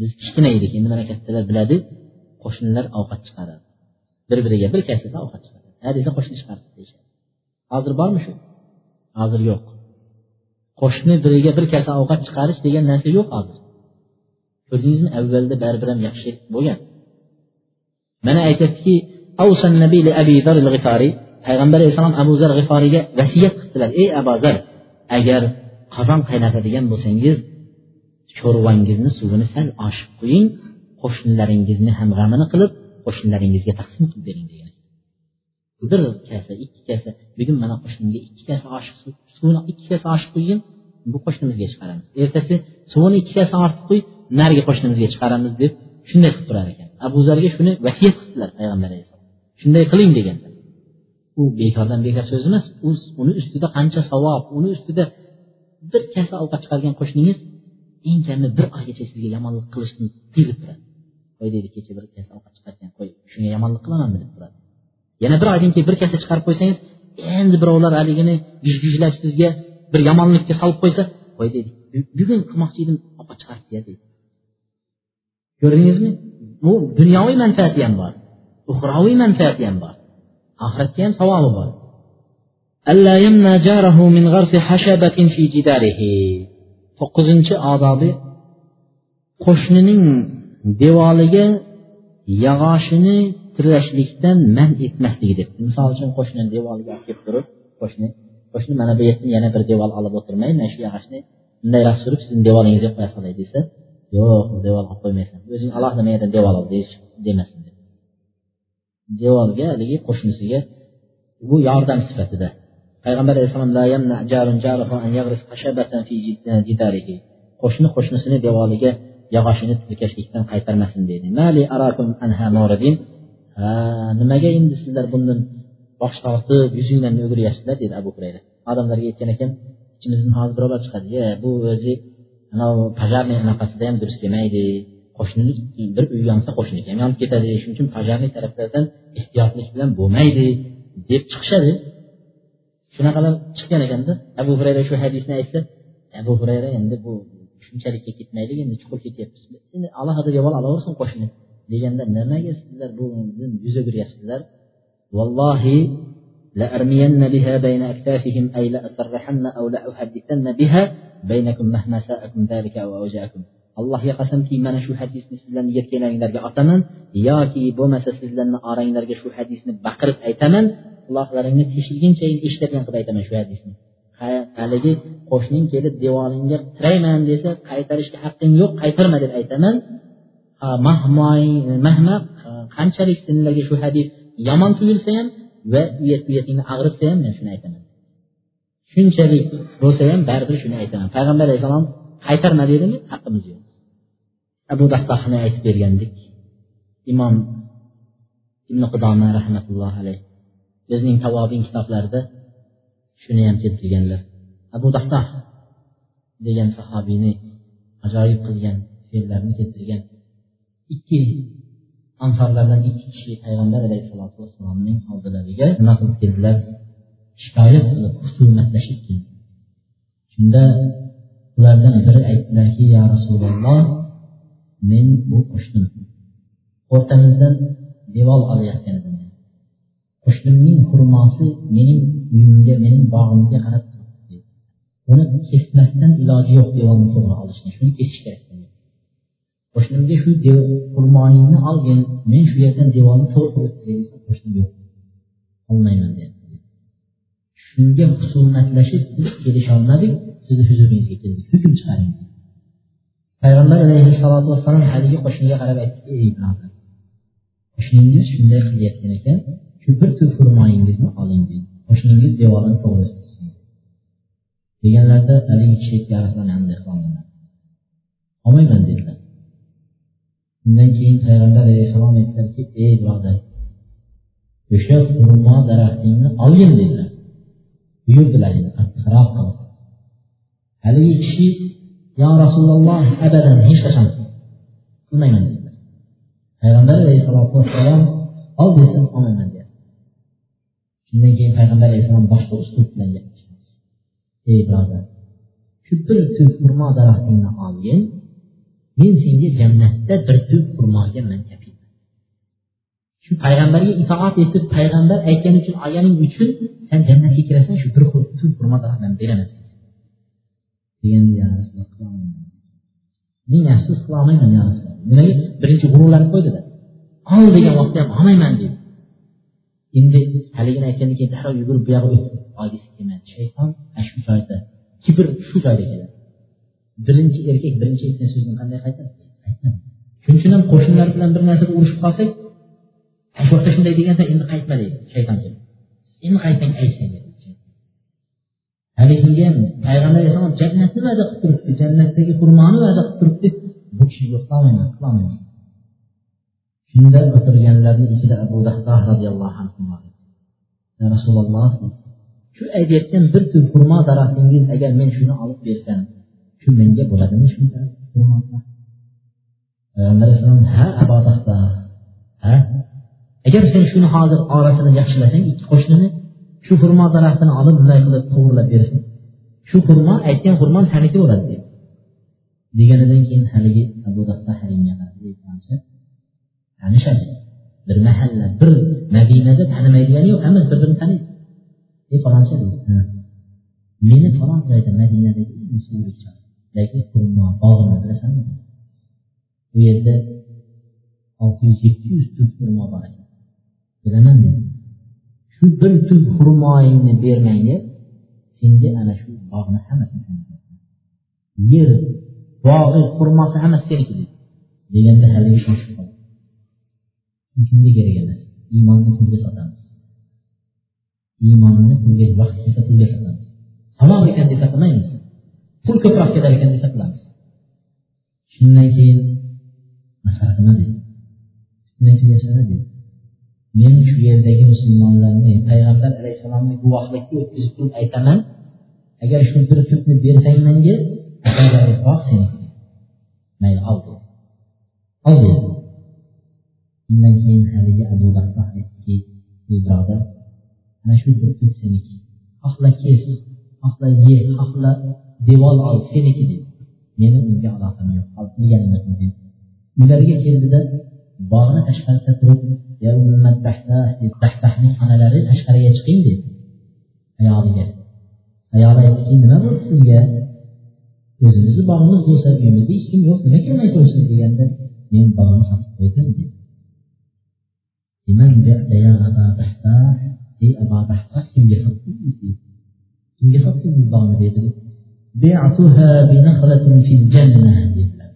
biz kichkina edik endi mana kattalar biladi. Qo'shnilar ovqat chiqaradi. Bir biriga bir kasada ovqat chiqaradi. Ha desa qo'shni chiqardi deyishadi. Hozir bormi shu? Hozir yo'q. Qo'shni biriga bir kasa ovqat chiqarish degan narsa yo'q hozir. Ko'rdingizmi avvalda baribir ham yaxshi bo'lgan. Mana aytyaptiki payg'ambar alayhissalom abu zar g'iforiyga vasiyat qildilar ey abu zar agar qozon qaynatadigan bo'lsangiz sho'rvangizni suvini sal oshib qo'ying qo'shnilaringizni ham g'amini qilib qo'shnilaringizga taqsim qilib bering degan. Bir kasa ikki kasa bugun mana qo'shnimga ikki kasa oshiq suv suvini ikki kasa oshib qo'ygin bu qo'shnimizga chiqaramiz. Ertasi suvini ikki kasa ortib qo'y narigi qo'shnimizga chiqaramiz deb shunday qilib turar ekan. Abu zarga shuni vasiyat qildilar payg'ambar alayhissalom shunday qiling deganlar u bekordan bekor so'z emas uni ustida qancha savob uni ustida bir kasa ovqat chiqargan qo'shningiz eng kamida bir oygacha sizga yomonlik qilishni tiyilib turadi. Qo'y deydi kecha bir kasa ovqat chiqargan qo'y shunga yomonlik qilamanmi deb turadi. Yana bir oydan keyin bir kasa chiqarib qo'ysangiz endi birovlar haligini gijgijlab sizga bir yomonlikka solib qo'ysa qo'y deydi bugun qilmoqchi edim ovqat chiqaribdi deydi. Ko'rdingizmi? Bu dunyoviy manfaati ham bor uxroviy manfaati ham bor oxiratga ham savobi bor. To'qqizinchi odobi qo'shnining devoriga yog'ochini tirashlikdan man etmasligi deb. Misol uchun qo'shnini devoriga olib kelib turib qo'shni qo'shni mana bu yerdan yana bir devor olib o'tirmay mana shu yog'ochni bundayroq surib sizni devoringizga qo'ya solay desa yo'q devor qilib qo'ymaysan o'zing alohida men yerdan devor ol demasin devorga haligi qo'shnisiga bu yordam sifatida payg'ambar alayhissalom e, qo'shni qo'shnisini devoriga yog'ochini tirkashlikdan qaytarmasin deydi nimaga endi sizlar bundan bosh tortib yuzinglarni o'giryapsizlar dedi abu hurayra. Odamlarga aytgan ekan ichimizdan hozir birovlar chiqadi. Ye bu o'zi anavi pajarniy anaqasida ham durust kelmaydi qo'shnini bir uy yonsa qo'shniki ham yonib ketadi. Shuning uchun pajarniy taraflardan ehtiyotlik bilan bo'lmaydi deb chiqishadi. Shunaqalar chiqqan ekanda abu hurayra shu hadisni aytsa abu hurayra endi bu shunchalikka ketmaylik endi chuqur ketyapmiz endi alohida devor olaversin qo'shni deganda nimaga sizlar bu yuz o'giryapsizlar vallohi لأرمين بها بين أكتافهم أي لأسرحن أو لأحدثن بها بينكم مهما ساءكم ذلك أو أوجعكم allohga qasamki mana shu hadisni sizlarni yetganlaringlarga otaman yoki bo'lmasa sizlarni oranglarga shu hadisni baqirib aytaman quloqlaringni teshilgunchayin eshitadigan qilib aytaman shu hadisni. Haligi qo'shning kelib devoringga tirayman desa qaytarishga haqqing yo'q qaytarma deb aytaman. Mahma qanchalik senlarga shu hadis yomon tuyulsa ham va uyat uyatingni ag'ritsa ham men shuni aytaman. Shunchalik bo'lsa ham baribir shuni aytaman. Payg'ambar alayhissalom qaytarma dedimi? Haqqimiz yo'q. Abu dahtohni aytib bergandik. Imom ibn qudoma rahmatullohi alayhi bizning tavobin kitoblarida shuni ham keltirganlar. Abu dahdoh degan sahobiyni ajoyib qilgan fe'llarini keltirgan ikki ansorlardan ikki kishi payg'ambar alayhissalotu vassalomning oldilariga nima qilib keldilar? Shikoyat qilib husumatlashib keldi shunda ulardan biri aytdilarki yo rasululloh men bu qo'shnim. O'rtamizdan devor olayotgan edim qushimning xurmosi mening uyimga mening bog'imga qarab turibdi. Uni kesmasdan iloji yo'q devorni to'g'ri olishni shuni kesish kerak qo'shnimga shu xurmoyingni olgin men shu yerdan devorni to'g'ri qilib o'ttiray desa qo'shnim yo'q olmayman deyapti shunga husumatlashib biz kelisholmadik sizni huzuringizga keldik hukm chiqaring. Payg'ambar alayhissalotu vassalom haligi qo'shniga qarab aytdiki ey qo'shningiz shunday qilayotgan ekan shu bir tup xurmoyingizni oling deydi qo'shningiz devorini to'g'ri deganlarida haligi kishi olmayman dedilar. Undan keyin payg'ambar alayhissalom aytdilarki ey birodar o'sha xurmo daraxtingni olgin dedilar. Buyurdilar endi qattiqroq qilib. Haligi kishi yo rasululloh abadan hech qachon qilmayman dedilar. Payg'ambar alayhissalotu vassalom ol desam olmayman shundan keyin payg'ambar alayhissalom boshqa uslub bilan gapirishadi ey birodar shu bir tup xurmo daraxtingni olgin men senga jannatda bir tup xurmoga man shu payg'ambarga itoat etib payg'ambar aytgani uchun olganing uchun sen jannatga kirasan shu bir tup xurmo daraxtdan beraman. Deganda men afsus qila olmayman nimaga? Birinchi g'ururlanib qo'ydida. Ol degan vaqtda ham olmayman deydi. Endi haligini aytgandan keyin darrov yugurib bu yoqqa o'tib olgisi kelmadi shayton ana shu joyda kibr shu joyda keladi. Birinchi erkak birinchi aytgan so'zni qanday qaytadi? Qaytmadi. Shuning uchun ham qo'shnilar bilan bir narsada urushib qolsak shu vaqtda shunday deganda endi qaytma deydi shayton endi qaytsang aytsang haligiga ham payg'ambar alayhissalom jannatni va'da qilib turibdi jannatdagi xurmoni va'da qilib turibdi. Bu kishi yo'qlamayman qilolmayman. Shunda o'tirganlarni ichida abu dahdoh roziyallohu anhu ya rasululloh shu aytayotgan bir tup xurmo daraxtingiz agar men shuni olib bersam shu menga bo'ladimi shunda payg'ambar alayhisalom ha abu dahdoh ha? Agar sen shuni hozir orasini yaxshilasang ikki qo'shnini shu xurmo daraxtini olib bunday qilib to'g'irlab bersin. Shu xurmo aytgan xurmom saniki bo'ladi dedi deganidan keyin haligi abu dahda halimga tanishadi bir mahalla bir madinada tanimaydigani yo'q hammasi bir birini taniydi ey faloncha deydi meni falon joyda madinadagi bog'ini bilasanmi u yerda olti yuz yetti yuz tut xurmo bor ekan. Bilaman dedi shu bir tut xurmoyingni bermang deb senga ana shu bog'ni hammasini yer bog'i xurmosi hammasi seniki dedi. Deganda haligi shoshib qoldi. Kimga kerak emas iymonni pulga sotamiz. Iymonni pulga vaqt kelsa pulga sotamiz. Savob ekan desa qilmaymiz. Pul ko'proq ketar ekan desa qilamiz. Shundan keyin maslahat nima dedi shundan keyin yashana dedi men shu yerdagi musulmonlarni payg'ambar alayhissalomni guvohlikka o'tkazib turib aytaman. Agar shu bir tutni bersang menga mayli ol dedi. Ol dedi. Undan keyin haligi abu bakr aytdiki ey birodar ana shu bir tut seniki xohla kes xohla ye xohla devor ol seniki dedi. Meni unga aloqam yo'q deganini uylariga keldida bog'ni tashqarida turib dahtahning xonalari tashqariga chiqing dedi. Ayoliga ayoli aytdiki nima bo'ldi sizga o'zimizni bog'imiz bo'lsa uyimizda hech kim yo'q nima kelmay turibsiz deganda men bog'ni sotib qo'ydim dedi. Ey abadahtah kimga sotdingiz dedi kimga sotdingiz bog'ni dedi dedilar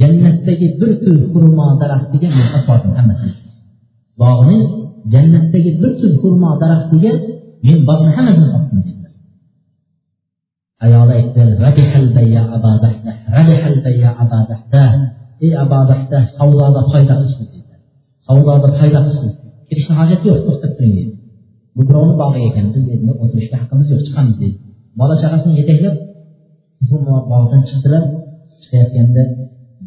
jannatdagi bir tuz xurmo daraxtiga men sotdim hammasini bog'ni jannatdagi bir tuz xurmo daraxtiga men bog'ni hammasini sotdim dedilar ayoli aytdi: "Rabihal bayya abadahda, rabihal bayya abadahda." ey abadahda savdoda foyda qilishdi. Savdoda foyda qilsin kirishni hojati yo'q to'xtab turing deydi bu birovni bog'i ekan biz endi o'tirishga haqqimiz yo'q chiqamiz deydi bola chaqasini yetaklab bu bog'dan chiqdilar chiqayotganda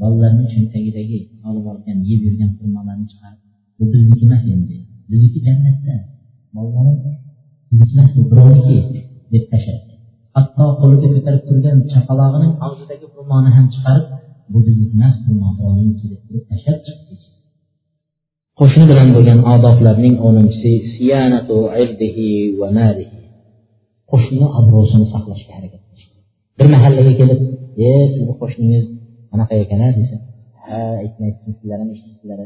bolalarni cho'ntagidagi olib olgan yeb yurgan xurmolarni chiqarib bu bizniki emas endi bizniki jannatda. Mollarni bizniki emas bu birovniki deb tashladi. Hatto qo'lida ko'tarib turgan chaqalog'ining og'zidagi xurmoni ham chiqarib bu bizniki emas bu birovniki deb turib tashlab chiqdi. Qo'shni bilan bo'lgan odoblarning o'ninchisi qo'shnini obro'sini saqlashga harakat qilish bir mahallaga kelib e sizni qo'shningiz anaqa ekan a desa ha aytmaysizmi sizlar ham eshitdingizlar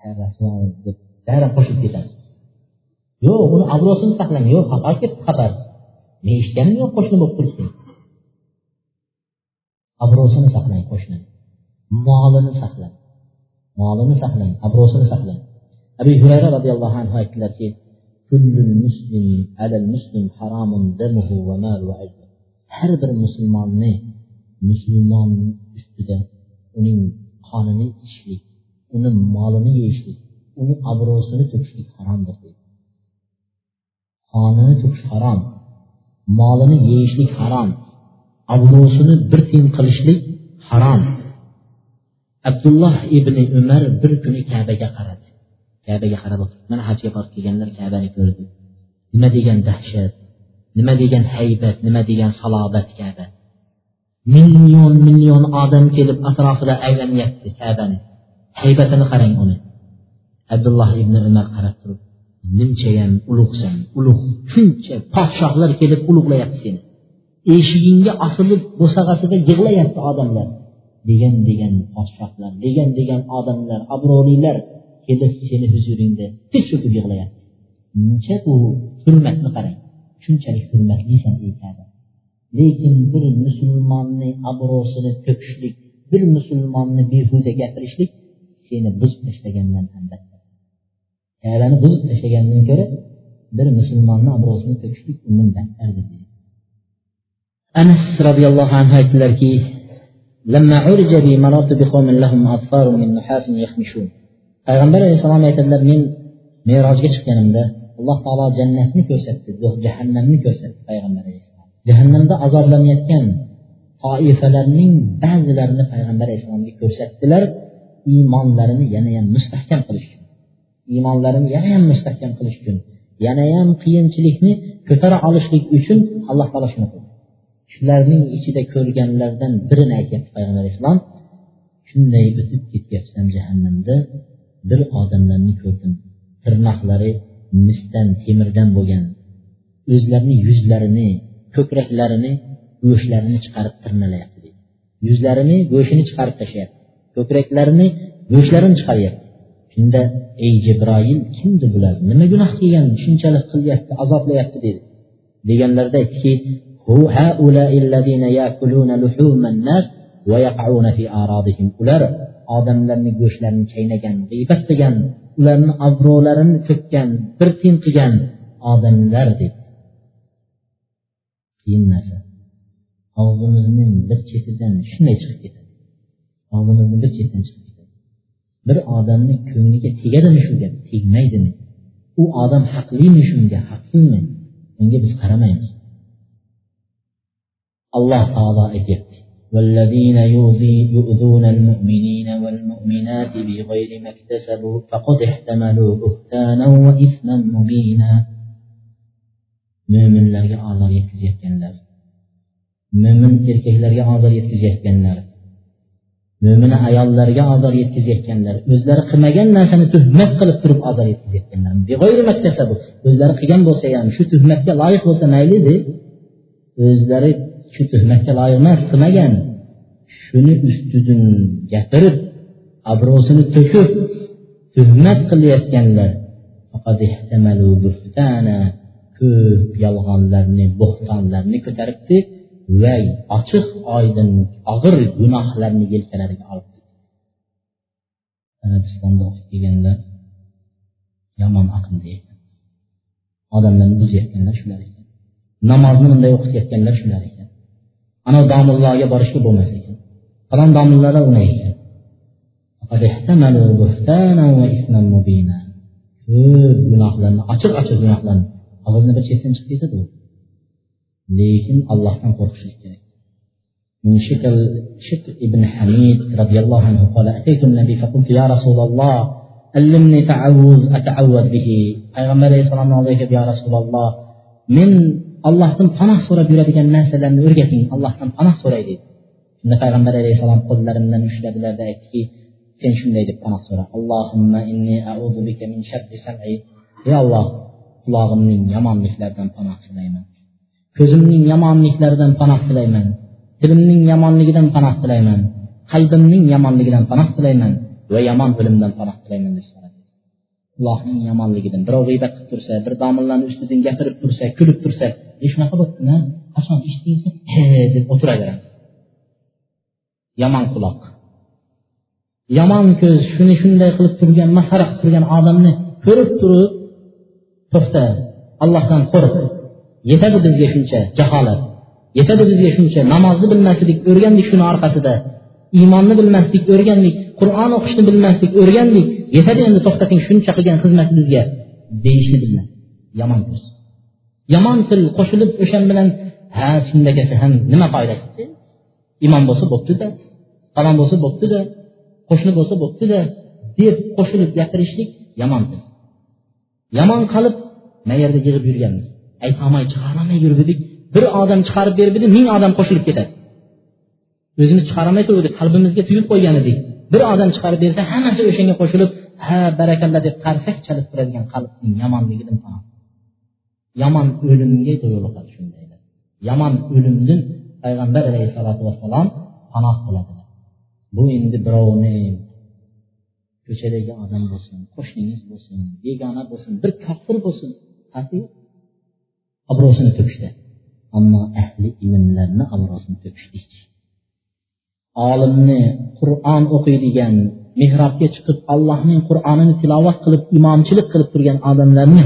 ha rasvo deb darrov qo'shilib ketadi yo'q uni obro'sini saqlang. Yo'q xafa ketdi xabar. Men eshitganim yo'q qo'shni bo'lib turibsin obro'sini saqlang qo'shnini molini saqlang. Molini saqlang obro'sini saqlang. Abu hurayra roziyallohu anhu aytdilarki har bir musulmonni musulmon ustida uning qonini ichishlik uni molini yeyishlik uni obro'sini to'kishlik haromdir deydi. Qonini to'kish harom molini yeyishlik harom obro'sini bir tiyin qilishlik harom abdulloh ibn umar bir kuni kabaga qaradi. Kabaga qarab o'tirib mana hajga borib kelganlar kabani ko'rdi. Nima degan dahshat? Nima degan haybat? Nima degan salobat kaba? Million million odam kelib atrofida aylanyapti kabani. Haybatini qarang uni. Abdulloh ibn umar qarab turib nimchayam ulug'san ulug' shuncha podshohlar kelib ulug'layapti seni. Eshigingga osilib bo'sag'asida yig'layapti odamlar. Degan degan podshohlar degan degan odamlar obro'lilar kelib seni huzuringda tiz cho'kib yig'layapti uncha bu hurmatni qarang shunchalik hurmatlisan ey kaba lekin bir musulmonni obro'sini to'kishlik bir musulmonni behuda gapirishlik seni buzib tashlagandan albatta kabani buzib tashlagandan ko'ra bir musulmonni obro'sini to'kishlik undan battardir deydi anas roziyallohu anhu aytdilarki لما عرج بي مررت بقوم لهم أظفار من نحاس يخمشون payg'ambar alayhissalom aytadilar men merojga chiqqanimda alloh taolo jannatni ko'rsatdi jahannamni ko'rsatdi payg'ambar alayhissalom. Jahannamda azoblanayotgan toifalarning ba'zilarini payg'ambar alayhissalomga ko'rsatdilar iymonlarini yanayam mustahkam qilish uchun. Iymonlarini yanayam mustahkam qilish uchun yanayam qiyinchilikni ko'tara olishlik uchun alloh taolo shuni qildi. Shularning ichida ko'rganlardan birini aytyapti payg'ambar alayhissalom shunday o'tib ketyapsan jahannamda bir odamlarni ko'rdim. Tirnoqlari misdan temirdan bo'lgan. O'zlarini yuzlarini ko'kraklarini go'shtlarini chiqarib tirnalayapti deydi yuzlarini go'shtini chiqarib tashlayapti. Ko'kraklarini go'shtlarini chiqaryapti. Shunda ey jibroil kimdi bular? Nima gunoh qilgan shunchalik qilyapti azoblayapti dedi. Deganlarida aytdiki ular odamlarni go'shtlarini chaynagan g'iybat qilgan ularni obro'larini to'kkan bir tiyin qilgan odamlar deb. Qiyin narsa. Og'zimizning bir chetidan shunday chiqib ketadi. Og'zimizni bir chetidan chiqib ketadi. Bir odamni ko'ngliga tegadimi shu gap? Tegmaydimi? U odam haqlimi shunga? Haqsizmi unga biz qaramaymiz. Alloh taolo aytyapti. والذين يؤذون المؤمنين والمؤمنات بغير ما اكتسبوا فقد احتملوا بهتانا وإثما مبينا mo'minlarga ozor yetkazayotganlar mo'min erkaklarga ozor yetkazayotganlar mo'mina ayollarga ozor yetkazayotganlar o'zlari qilmagan narsani tuhmat qilib turib ozor yetkazayotganlar o'zlari qilgan bo'lsa ham shu tuhmatga loyiq bo'lsa mayli deb o'zlari shu tuhmatga loyiq emas qilmagan shuni ustidan gapirib obro'sini to'kib tuhmat qilayotganlar ko'p yolg'onlarni bo'xtonlarni ko'taribdi va ochiq oydin og'ir gunohlarni yelkalariga olib arabistonda o'qib kelganlar yomon aqlda ekan odamlarni buzayotganlar shular ekan. Namozni bunday o'qitayotganlar shular ekan. Ana domillarga borishga bo'lmas ekan falon domillarda unday ekan ko'p gunohlarni ochiq ochiq gunohlarni og'izni bir chetdan chiqib ketadi lekin allohdan qo'rqishlik kerak من شكل شكل ابن حميد رضي الله عنه قال أتيت النبي فقلت يا رسول الله علمني تعوذ أتعوذ به payg'ambar alayhissalomni oldiga kelib yo rasululloh men allohdan panoh so'rab yuradigan narsalarni o'rgating. Allohdan panoh so'ray deydi. Shunda payg'ambar alayhissalom qo'llarimdan ushladilarda aytdiki sen shunday deb panoh so'ra. Allohimma inni a'udhu bika min sharri sam'i. Ey olloh qulog'imning yomonliklaridan panoh tilayman. Ko'zimning yomonliklaridan panoh tilayman. Tilimning yomonligidan panoh tilayman. Qalbimning yomonligidan panoh tilayman. Va yomon o'limdan panoh tilayman deb allohning yomonligidan birov g'iybat qilib tursa bir domillarni ustidan gapirib tursa kulib tursa e shunaqa bo'libdimi qachon eshitdingiz he deb o'tiraveramiz. Yomon quloq. Yomon ko'z shuni shunday qilib turgan masxara qilib turgan odamni ko'rib turib to'xta allohdan qo'rq. Yetadi bizga shuncha jaholat. Yetadi bizga shuncha namozni bilmaslik o'rgandik shuni orqasida. Iymonni bilmaslik o'rgandik. Qur'on o'qishni bilmaslik o'rgandik. Yetadi endi to'xtating shuncha qilgan xizmat bizga. Deyishni bilmas. Yomon til yomon til qo'shilib o'shan bilan ha shundagasi ham nima foydasi imom bo'lsa bo'ptida falon bo'lsa bo'ptida qo'shni bo'lsa bo'ptida deb qo'shilib gapirishlik yomon til. Yomon qilib mana yerda yig'ib yurganmiz. Aytolmay chiqarolmay yurgandik bir odam chiqarib beribdi ming odam qo'shilib ketadi. O'zimiz chiqarolmay turuvdik qalbimizga tuyib qo'ygan edik bir odam chiqarib bersa hammasi o'shanga qo'shilib ha barakalla deb qarsak chalib turadigan qalbning yomonligidan yomon o'limga yo'liqadi shundaylar yomon o'limdan payg'ambar alayhissalotu vassalom panoh qiladilar bu endi birovni ko'chadagi odam bo'lsin qo'shningiz bo'lsin begona bo'lsin bir kofir bo'lsin obro'sini to'kishdi ammo ahli ilmlarni obro'sini to'kishdik olimni qur'on o'qiydigan mehrobga chiqib allohning qur'onini tilovat qilib imomchilik qilib turgan odamlarni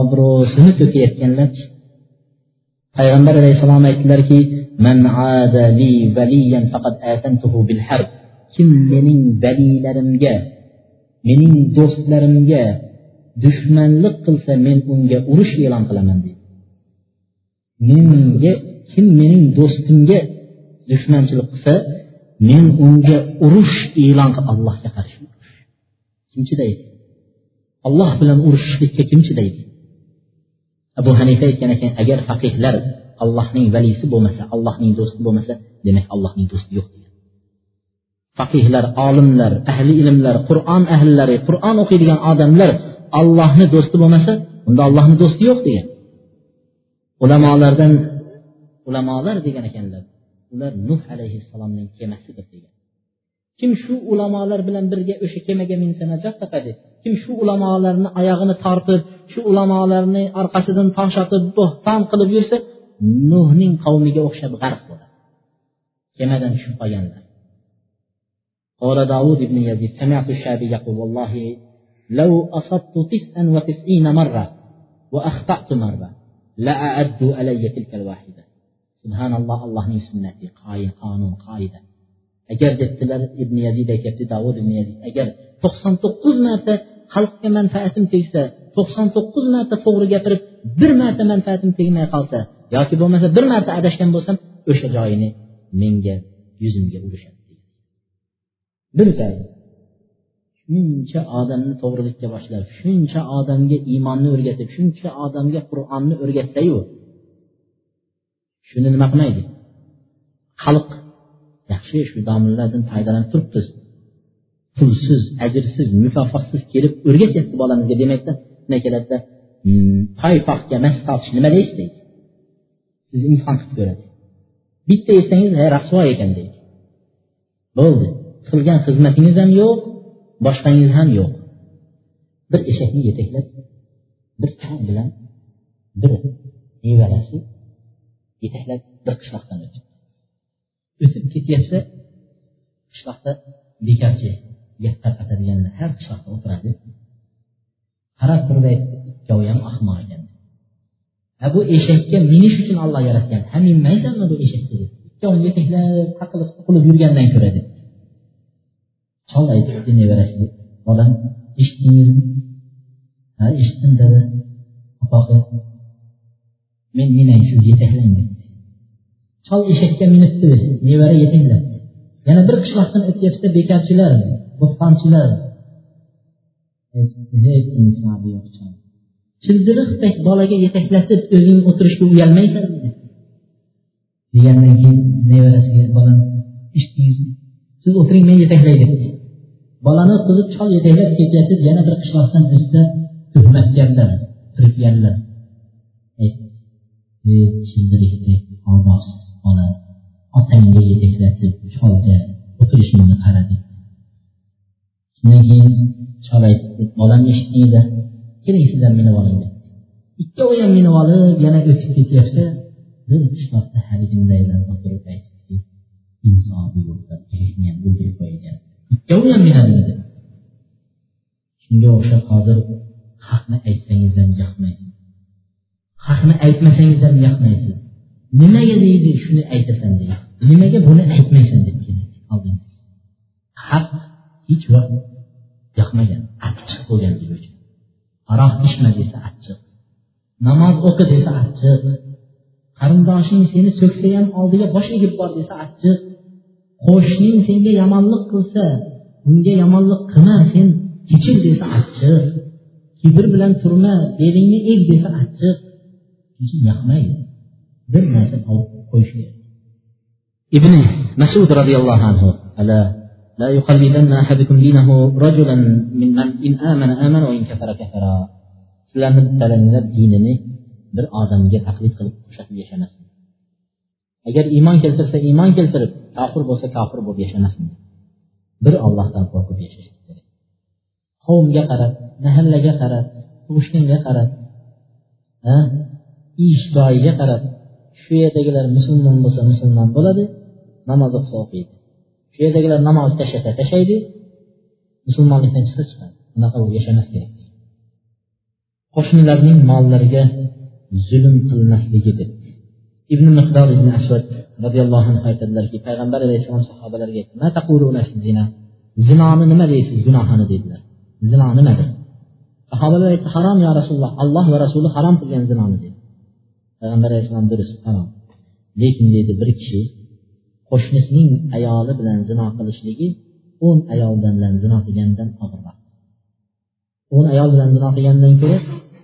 obro'sini to'kayotganlar. Payg'ambar alayhissalom aytdilarki kim mening valiylarimga mening do'stlarimga dushmanlik qilsa men unga urush e'lon qilaman deydi. Menga kim mening do'stimga dushmanchilik qilsa men unga urush e'lon allohga qarshi kim chidaydi alloh bilan urushishlikka kim chidaydi abu hanifa aytgan ekan agar faqihlar allohning valisi bo'lmasa allohning do'sti bo'lmasa demak allohning do'sti yo'q faqihlar olimlar ahli ilmlar qur'on ahllari qur'on o'qiydigan odamlar allohni do'sti bo'lmasa unda allohni do'sti yo'q degan. Ulamolardan ulamolar degan ekanlar ular nuh alayhissalomning kemasidir degan kim shu ulamolar bilan birga o'sha kemaga minsa najot topadi kim shu ulamolarni oyog'ini tortib shu ulamolarni orqasidan tosh otib bo'xton qilib yursa nuhning qavmiga o'xshab g'arq bo'ladi kemadan tushib qolganlar قال داود بن يزيد سمعت الشعبي يقول والله لو أصبت تسعا وتسعين مرة وأخطأت مرة لأعدوا علي تلك الواحدة subhanalloh allohning sunnati qonun qoida. Agar debdilar ibn yazid aytyapti davud ibn yazid agar to'qson to'qqiz marta xalqqa manfaatim tegsa to'qson to'qqiz marta to'g'ri gapirib bir marta manfaatim tegmay qolsa yoki bo'lmasa bir marta adashgan bo'lsam o'sha joyini menga yuzimga urishadi. Bir shuncha odamni to'g'rilikka boshlar shuncha odamga iymonni o'rgatib shuncha odamga qur'onni o'rgatsayu shuni nima qilmaydi? Xalq. Yaxshi shu domlalardan foydalanib turibmiz pulsiz ajrsiz mukofotsiz kelib o'rgatyapti bolamizga demakda. Shunday keladida hmm, paypoqga mas tortish nima deysiz deydi? Sizni imtihon qilib ko'radi. Bitta yesangiz ha rasvo ekan deydi. Bo'ldi. Qilgan xizmatingiz ham yo'q boshqangiz ham yo'q. Bir eshakni yetaklab bir chol bilan bir nevarasi yetaklab bir qishloqdan o'tib. O'tib ketyapsa qishloqda bekorchi gap tarqatadiganlar har qishloqda o'tiradi. Qarab turib aytdi ikkovi ham ahmoq ekan. Ha bu eshakka minish uchun olloh yaratgan. Ha minmaysanmi bu eshakka deb? Ikkovini yetaklab taqilib suqilib yurgandan ko'ra deb. Chol aytibdi nevarasiga bolam eshitdingizmi? Ha eshitdim dada opoqi men minay siz yetaklang debdi chol eshakka minibdi nevara yetaklabdi yana bir qishloqdan o'tyapsa bekarchilar bo'xtonchilar childiriqdek bolaga yetaklatib o'zing o'tirishga uyalmaysanmi degandan keyin nevarasiga bolam eshitdingizmi siz o'tiring men yetaklay debdi bolani qizi chol yetaklab ketayotib yana bir qishloqdan o'tsa tuhmatgarlar firibgarlar childirikdek odoqsiz bola otangga yetaklatib cholga o'tirishingni qara debdi shundan keyin chol aytdi bolam eshitmaydi. Keling sizlar minib oling. Debdi ikkovi ham minib olib yana o'tib ketyapsa bir qishloqda haligindaylar o'tirib aytdiki insofi yo'qdan eshakni ham o'ldirib qo'ygan. Ikkovi ham minadi dedi shunga o'xshab hozir haqni aytsangiz ham yoqmaysiz haqni aytmasangiz ham yoqmaysiz. Nimaga deydi shuni aytasan deydi nimaga buni aytmaysan deb keladi? Haq hech vaqt yoqmagan achchiq bo'lgan biz uchun. Aroq ichma desa achchiq. Namoz o'qi desa achchiq. Qarindoshing seni so'ksa ham oldiga bosh egib bor desa achchiq. Qo'shning senga yomonlik qilsa unga yomonlik qilma sen kechir desa achchiq. Kibr bilan turma belingni eg desa achchiq. ما bir narsa olib qo'yish kerak ibn masud roziyallohu anhu لا يقلدن أحدكم دينه رجلا من من إن آمن آمن وإن كفر كفر سلام تلن دينني بر آدم جل أقلد قلب شخص يشنس أجر إيمان كالتر إيمان كالتر كافر بوسى كافر بو يشنس بر الله تعالى قوة يشنس قوم جقرة نهل جقرة وشن جقرة أه؟ Ish qarab shu yerdagilar musulmon bo'lsa musulmon bo'ladi namoz o'qisa o'qiydi. Shu yerdagilar namoz tashlasa tashlaydi musulmonlikdan chiqsa chiqadi. Bunaqa bo'lib yashamas kerak. Qo'shnilarning mollariga zulm qilmasligi deb. Ibn miqdor ibn asvad roziyallohu anhu aytadilarki payg'ambar alayhissalom sahobalarga zinoni nima deysiz gunohini dedilar. Zino nimadir? Sahobalar aytdi harom yo rasululloh alloh va rasuli harom qilgan zinoni dedi. Payg'ambar alayhissalom durust harom lekin deydi bir kishi qo'shnisining ayoli bilan zino qilishligi o'n ayol bilan zino qilgandan og'irroq o'n ayol bilan zino qilgandan ko'ra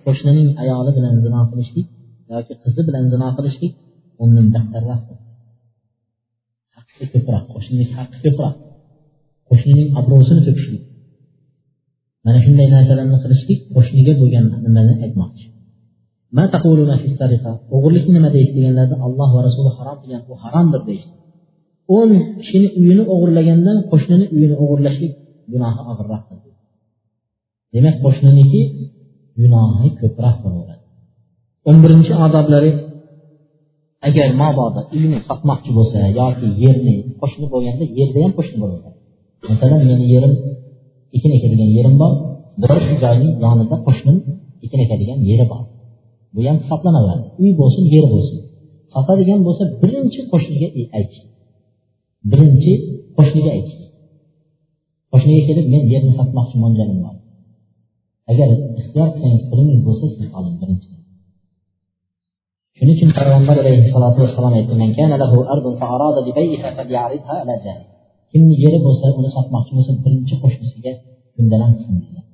qo'shnining ayoli bilan zino qilishlik yoki qizi bilan zino qilishlik undan battarroqdir haqqi ko'proq qo'shnining haqqi ko'proq. Qo'shnining obro'sini to'kishlik. Mana shunday narsalarni qilishlik qo'shniga bo'lgan nimani aytmoqchi? O'g'irlik nima deysiz deganlarda alloh va rasuli harom degan u haromdir deyishdi o'n kishini uyini o'g'irlagandan qo'shnini uyini o'g'irlashlik gunohi og'irroqdir demak qo'shniniki gunohi ko'proq bo'laveradi. O'n birinchi odoblari agar mabodo uyni sotmoqchi bo'lsa yoki yerni qo'shni bo'lganda yerda ham qo'shni bo'laveradi. Masalan meni yerim ekin ekadigan yerim bor bir joyning yonida qo'shnim ekin ekadigan yeri bor. Bu ham hisoblanadi. Uy bo'lsin yer bo'lsin. Sotadigan bo'lsa birinchi qo'shniga aytish birinchi qo'shniga aytish qo'shniga kelib men yerni sotmoqchi mo'ljalim bor. Agar ixtiyor qilsangiz pulingiz bo'lsa siz oling birinchi. Shuning uchun payg'ambar alayhissalotu vassalom aytdi yeri bo'lsa uni sotmoqchi bo'lsa birinchi qo'shnisiga kundalam qilsin. Degan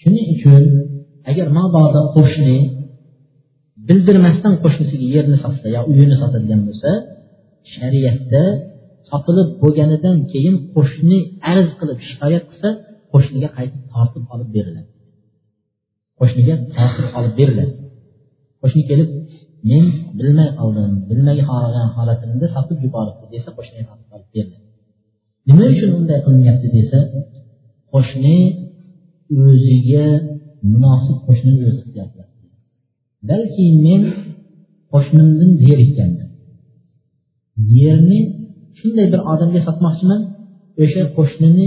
shuning uchun agar mabodo qo'shni bildirmasdan qo'shnisiga yerni sotsa yo uyini sotadigan bo'lsa shariatda sotilib bo'lganidan keyin qo'shni arz qilib shikoyat qilsa qo'shniga qaytib tortib olib beriladi. Qo'shniga tortib olib beriladi. Qo'shni kelib men bilmay qoldim bilmay qolgan holatimda sotib yuboribdi desa qo'shniga tortib olib beriladi. Nima uchun unday qilinyapti desa qo'shni o'ziga munosib qo'shnini o'zi ixtiyor qiladi balki men qo'shnimdan zerikkandim yerni shunday bir odamga sotmoqchiman o'sha qo'shnini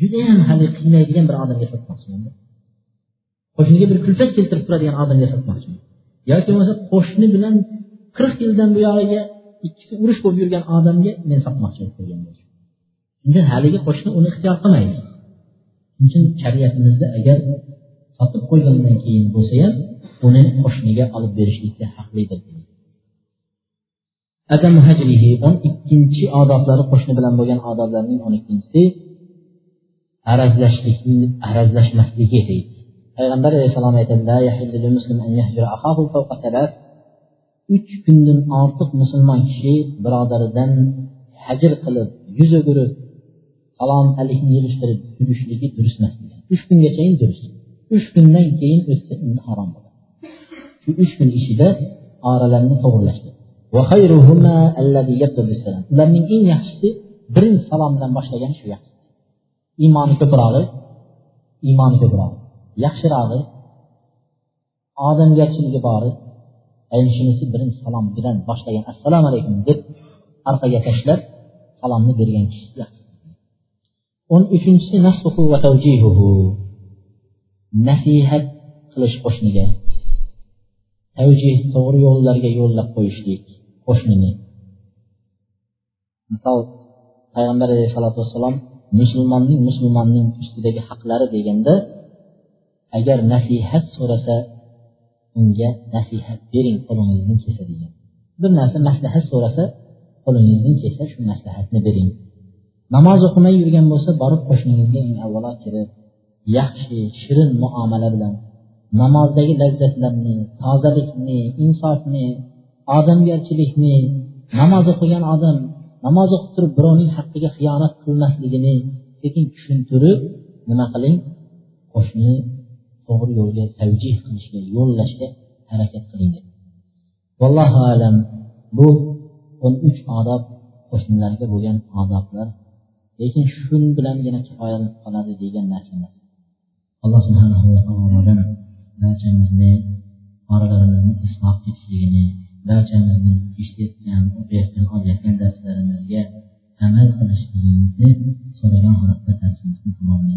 judayam haligi qiynaydigan bir odamga sotmoqchiman. Qo'shniga bir kulfat keltirib turadigan odamga sotmoqchiman. Yoki bo'lmasa qo'shni bilan qirq yildan buyog'iga ikkisi urush bo'lib yurgan odamga men sotmoqchi bo'lib endi haligi qo'shni uni ixtiyor qilmaydi. Shuning uchun shariatimizda agar sotib qo'ygandan keyin bo'lsa ham uni qo'shniga olib berishlikka haqlidir o'n ikkinchi odoblari qo'shni bilan bo'lgan odoblarning o'n ikkinchisi arazlashmasligi deydi. Payg'ambar alayhissalom aytadilar uch kundan ortiq musulmon kishi birodaridan hajr qilib yuz o'girib salom alikni yig'ishtirib yurishligi durust emas uch kungachayin durust uch kundan keyin o'tsa endi harom bo'ladi shu uch kun ichida oralarini to'g'irlashdi. Ularning eng yaxshisi birinchi salomdan boshlagani shu yaxshi. Iymoni ko'prog'i iymoni ko'prog'i yaxshirog'i odamgarchiligi bori. Ayni shunisi birinchi salom bilan boshlagan assalomu alaykum deb orqaga tashlab salomni bergan kishi o'n uchinchisi nasihat qilish qo'shniga tavjih to'g'ri yo'llarga yo'llab qo'yishlik qo'shnini. Misol payg'ambar alayhisalotu vassalom musulmonning musulmonning ustidagi haqlari deganda agar nasihat so'rasa unga nasihat bering qo'lingizni kesa degan. Bir narsa maslahat so'rasa qo'lingizni kesa shu maslahatni bering. Namoz o'qimay yurgan bo'lsa borib qo'shningizga eng avvalo kirib yaxshi shirin muomala bilan namozdagi lazzatlarni tozalikni insofni odamgarchilikni namoz o'qigan odam namoz o'qib turib birovning haqqiga xiyonat qilmasligini sekin tushuntirib nima qiling? Qo'shni to'g'ri yo'lga tavjih qilishga yo'llashga harakat qiling. Vallohu alam bu o'n uch odob qo'shnilarga bo'lgan odoblar lekin shu bilangina kifoyalanib qoladi degan narsa emas. Alloh subhanahu va taolodan barchamizni oralarimizni isloh etishligini barchamizni eshitayotgan o'qiyotgan olayotgan darslarimizga amal qilishligimizni so'ragan holatda darsimizni tamomlaymiz.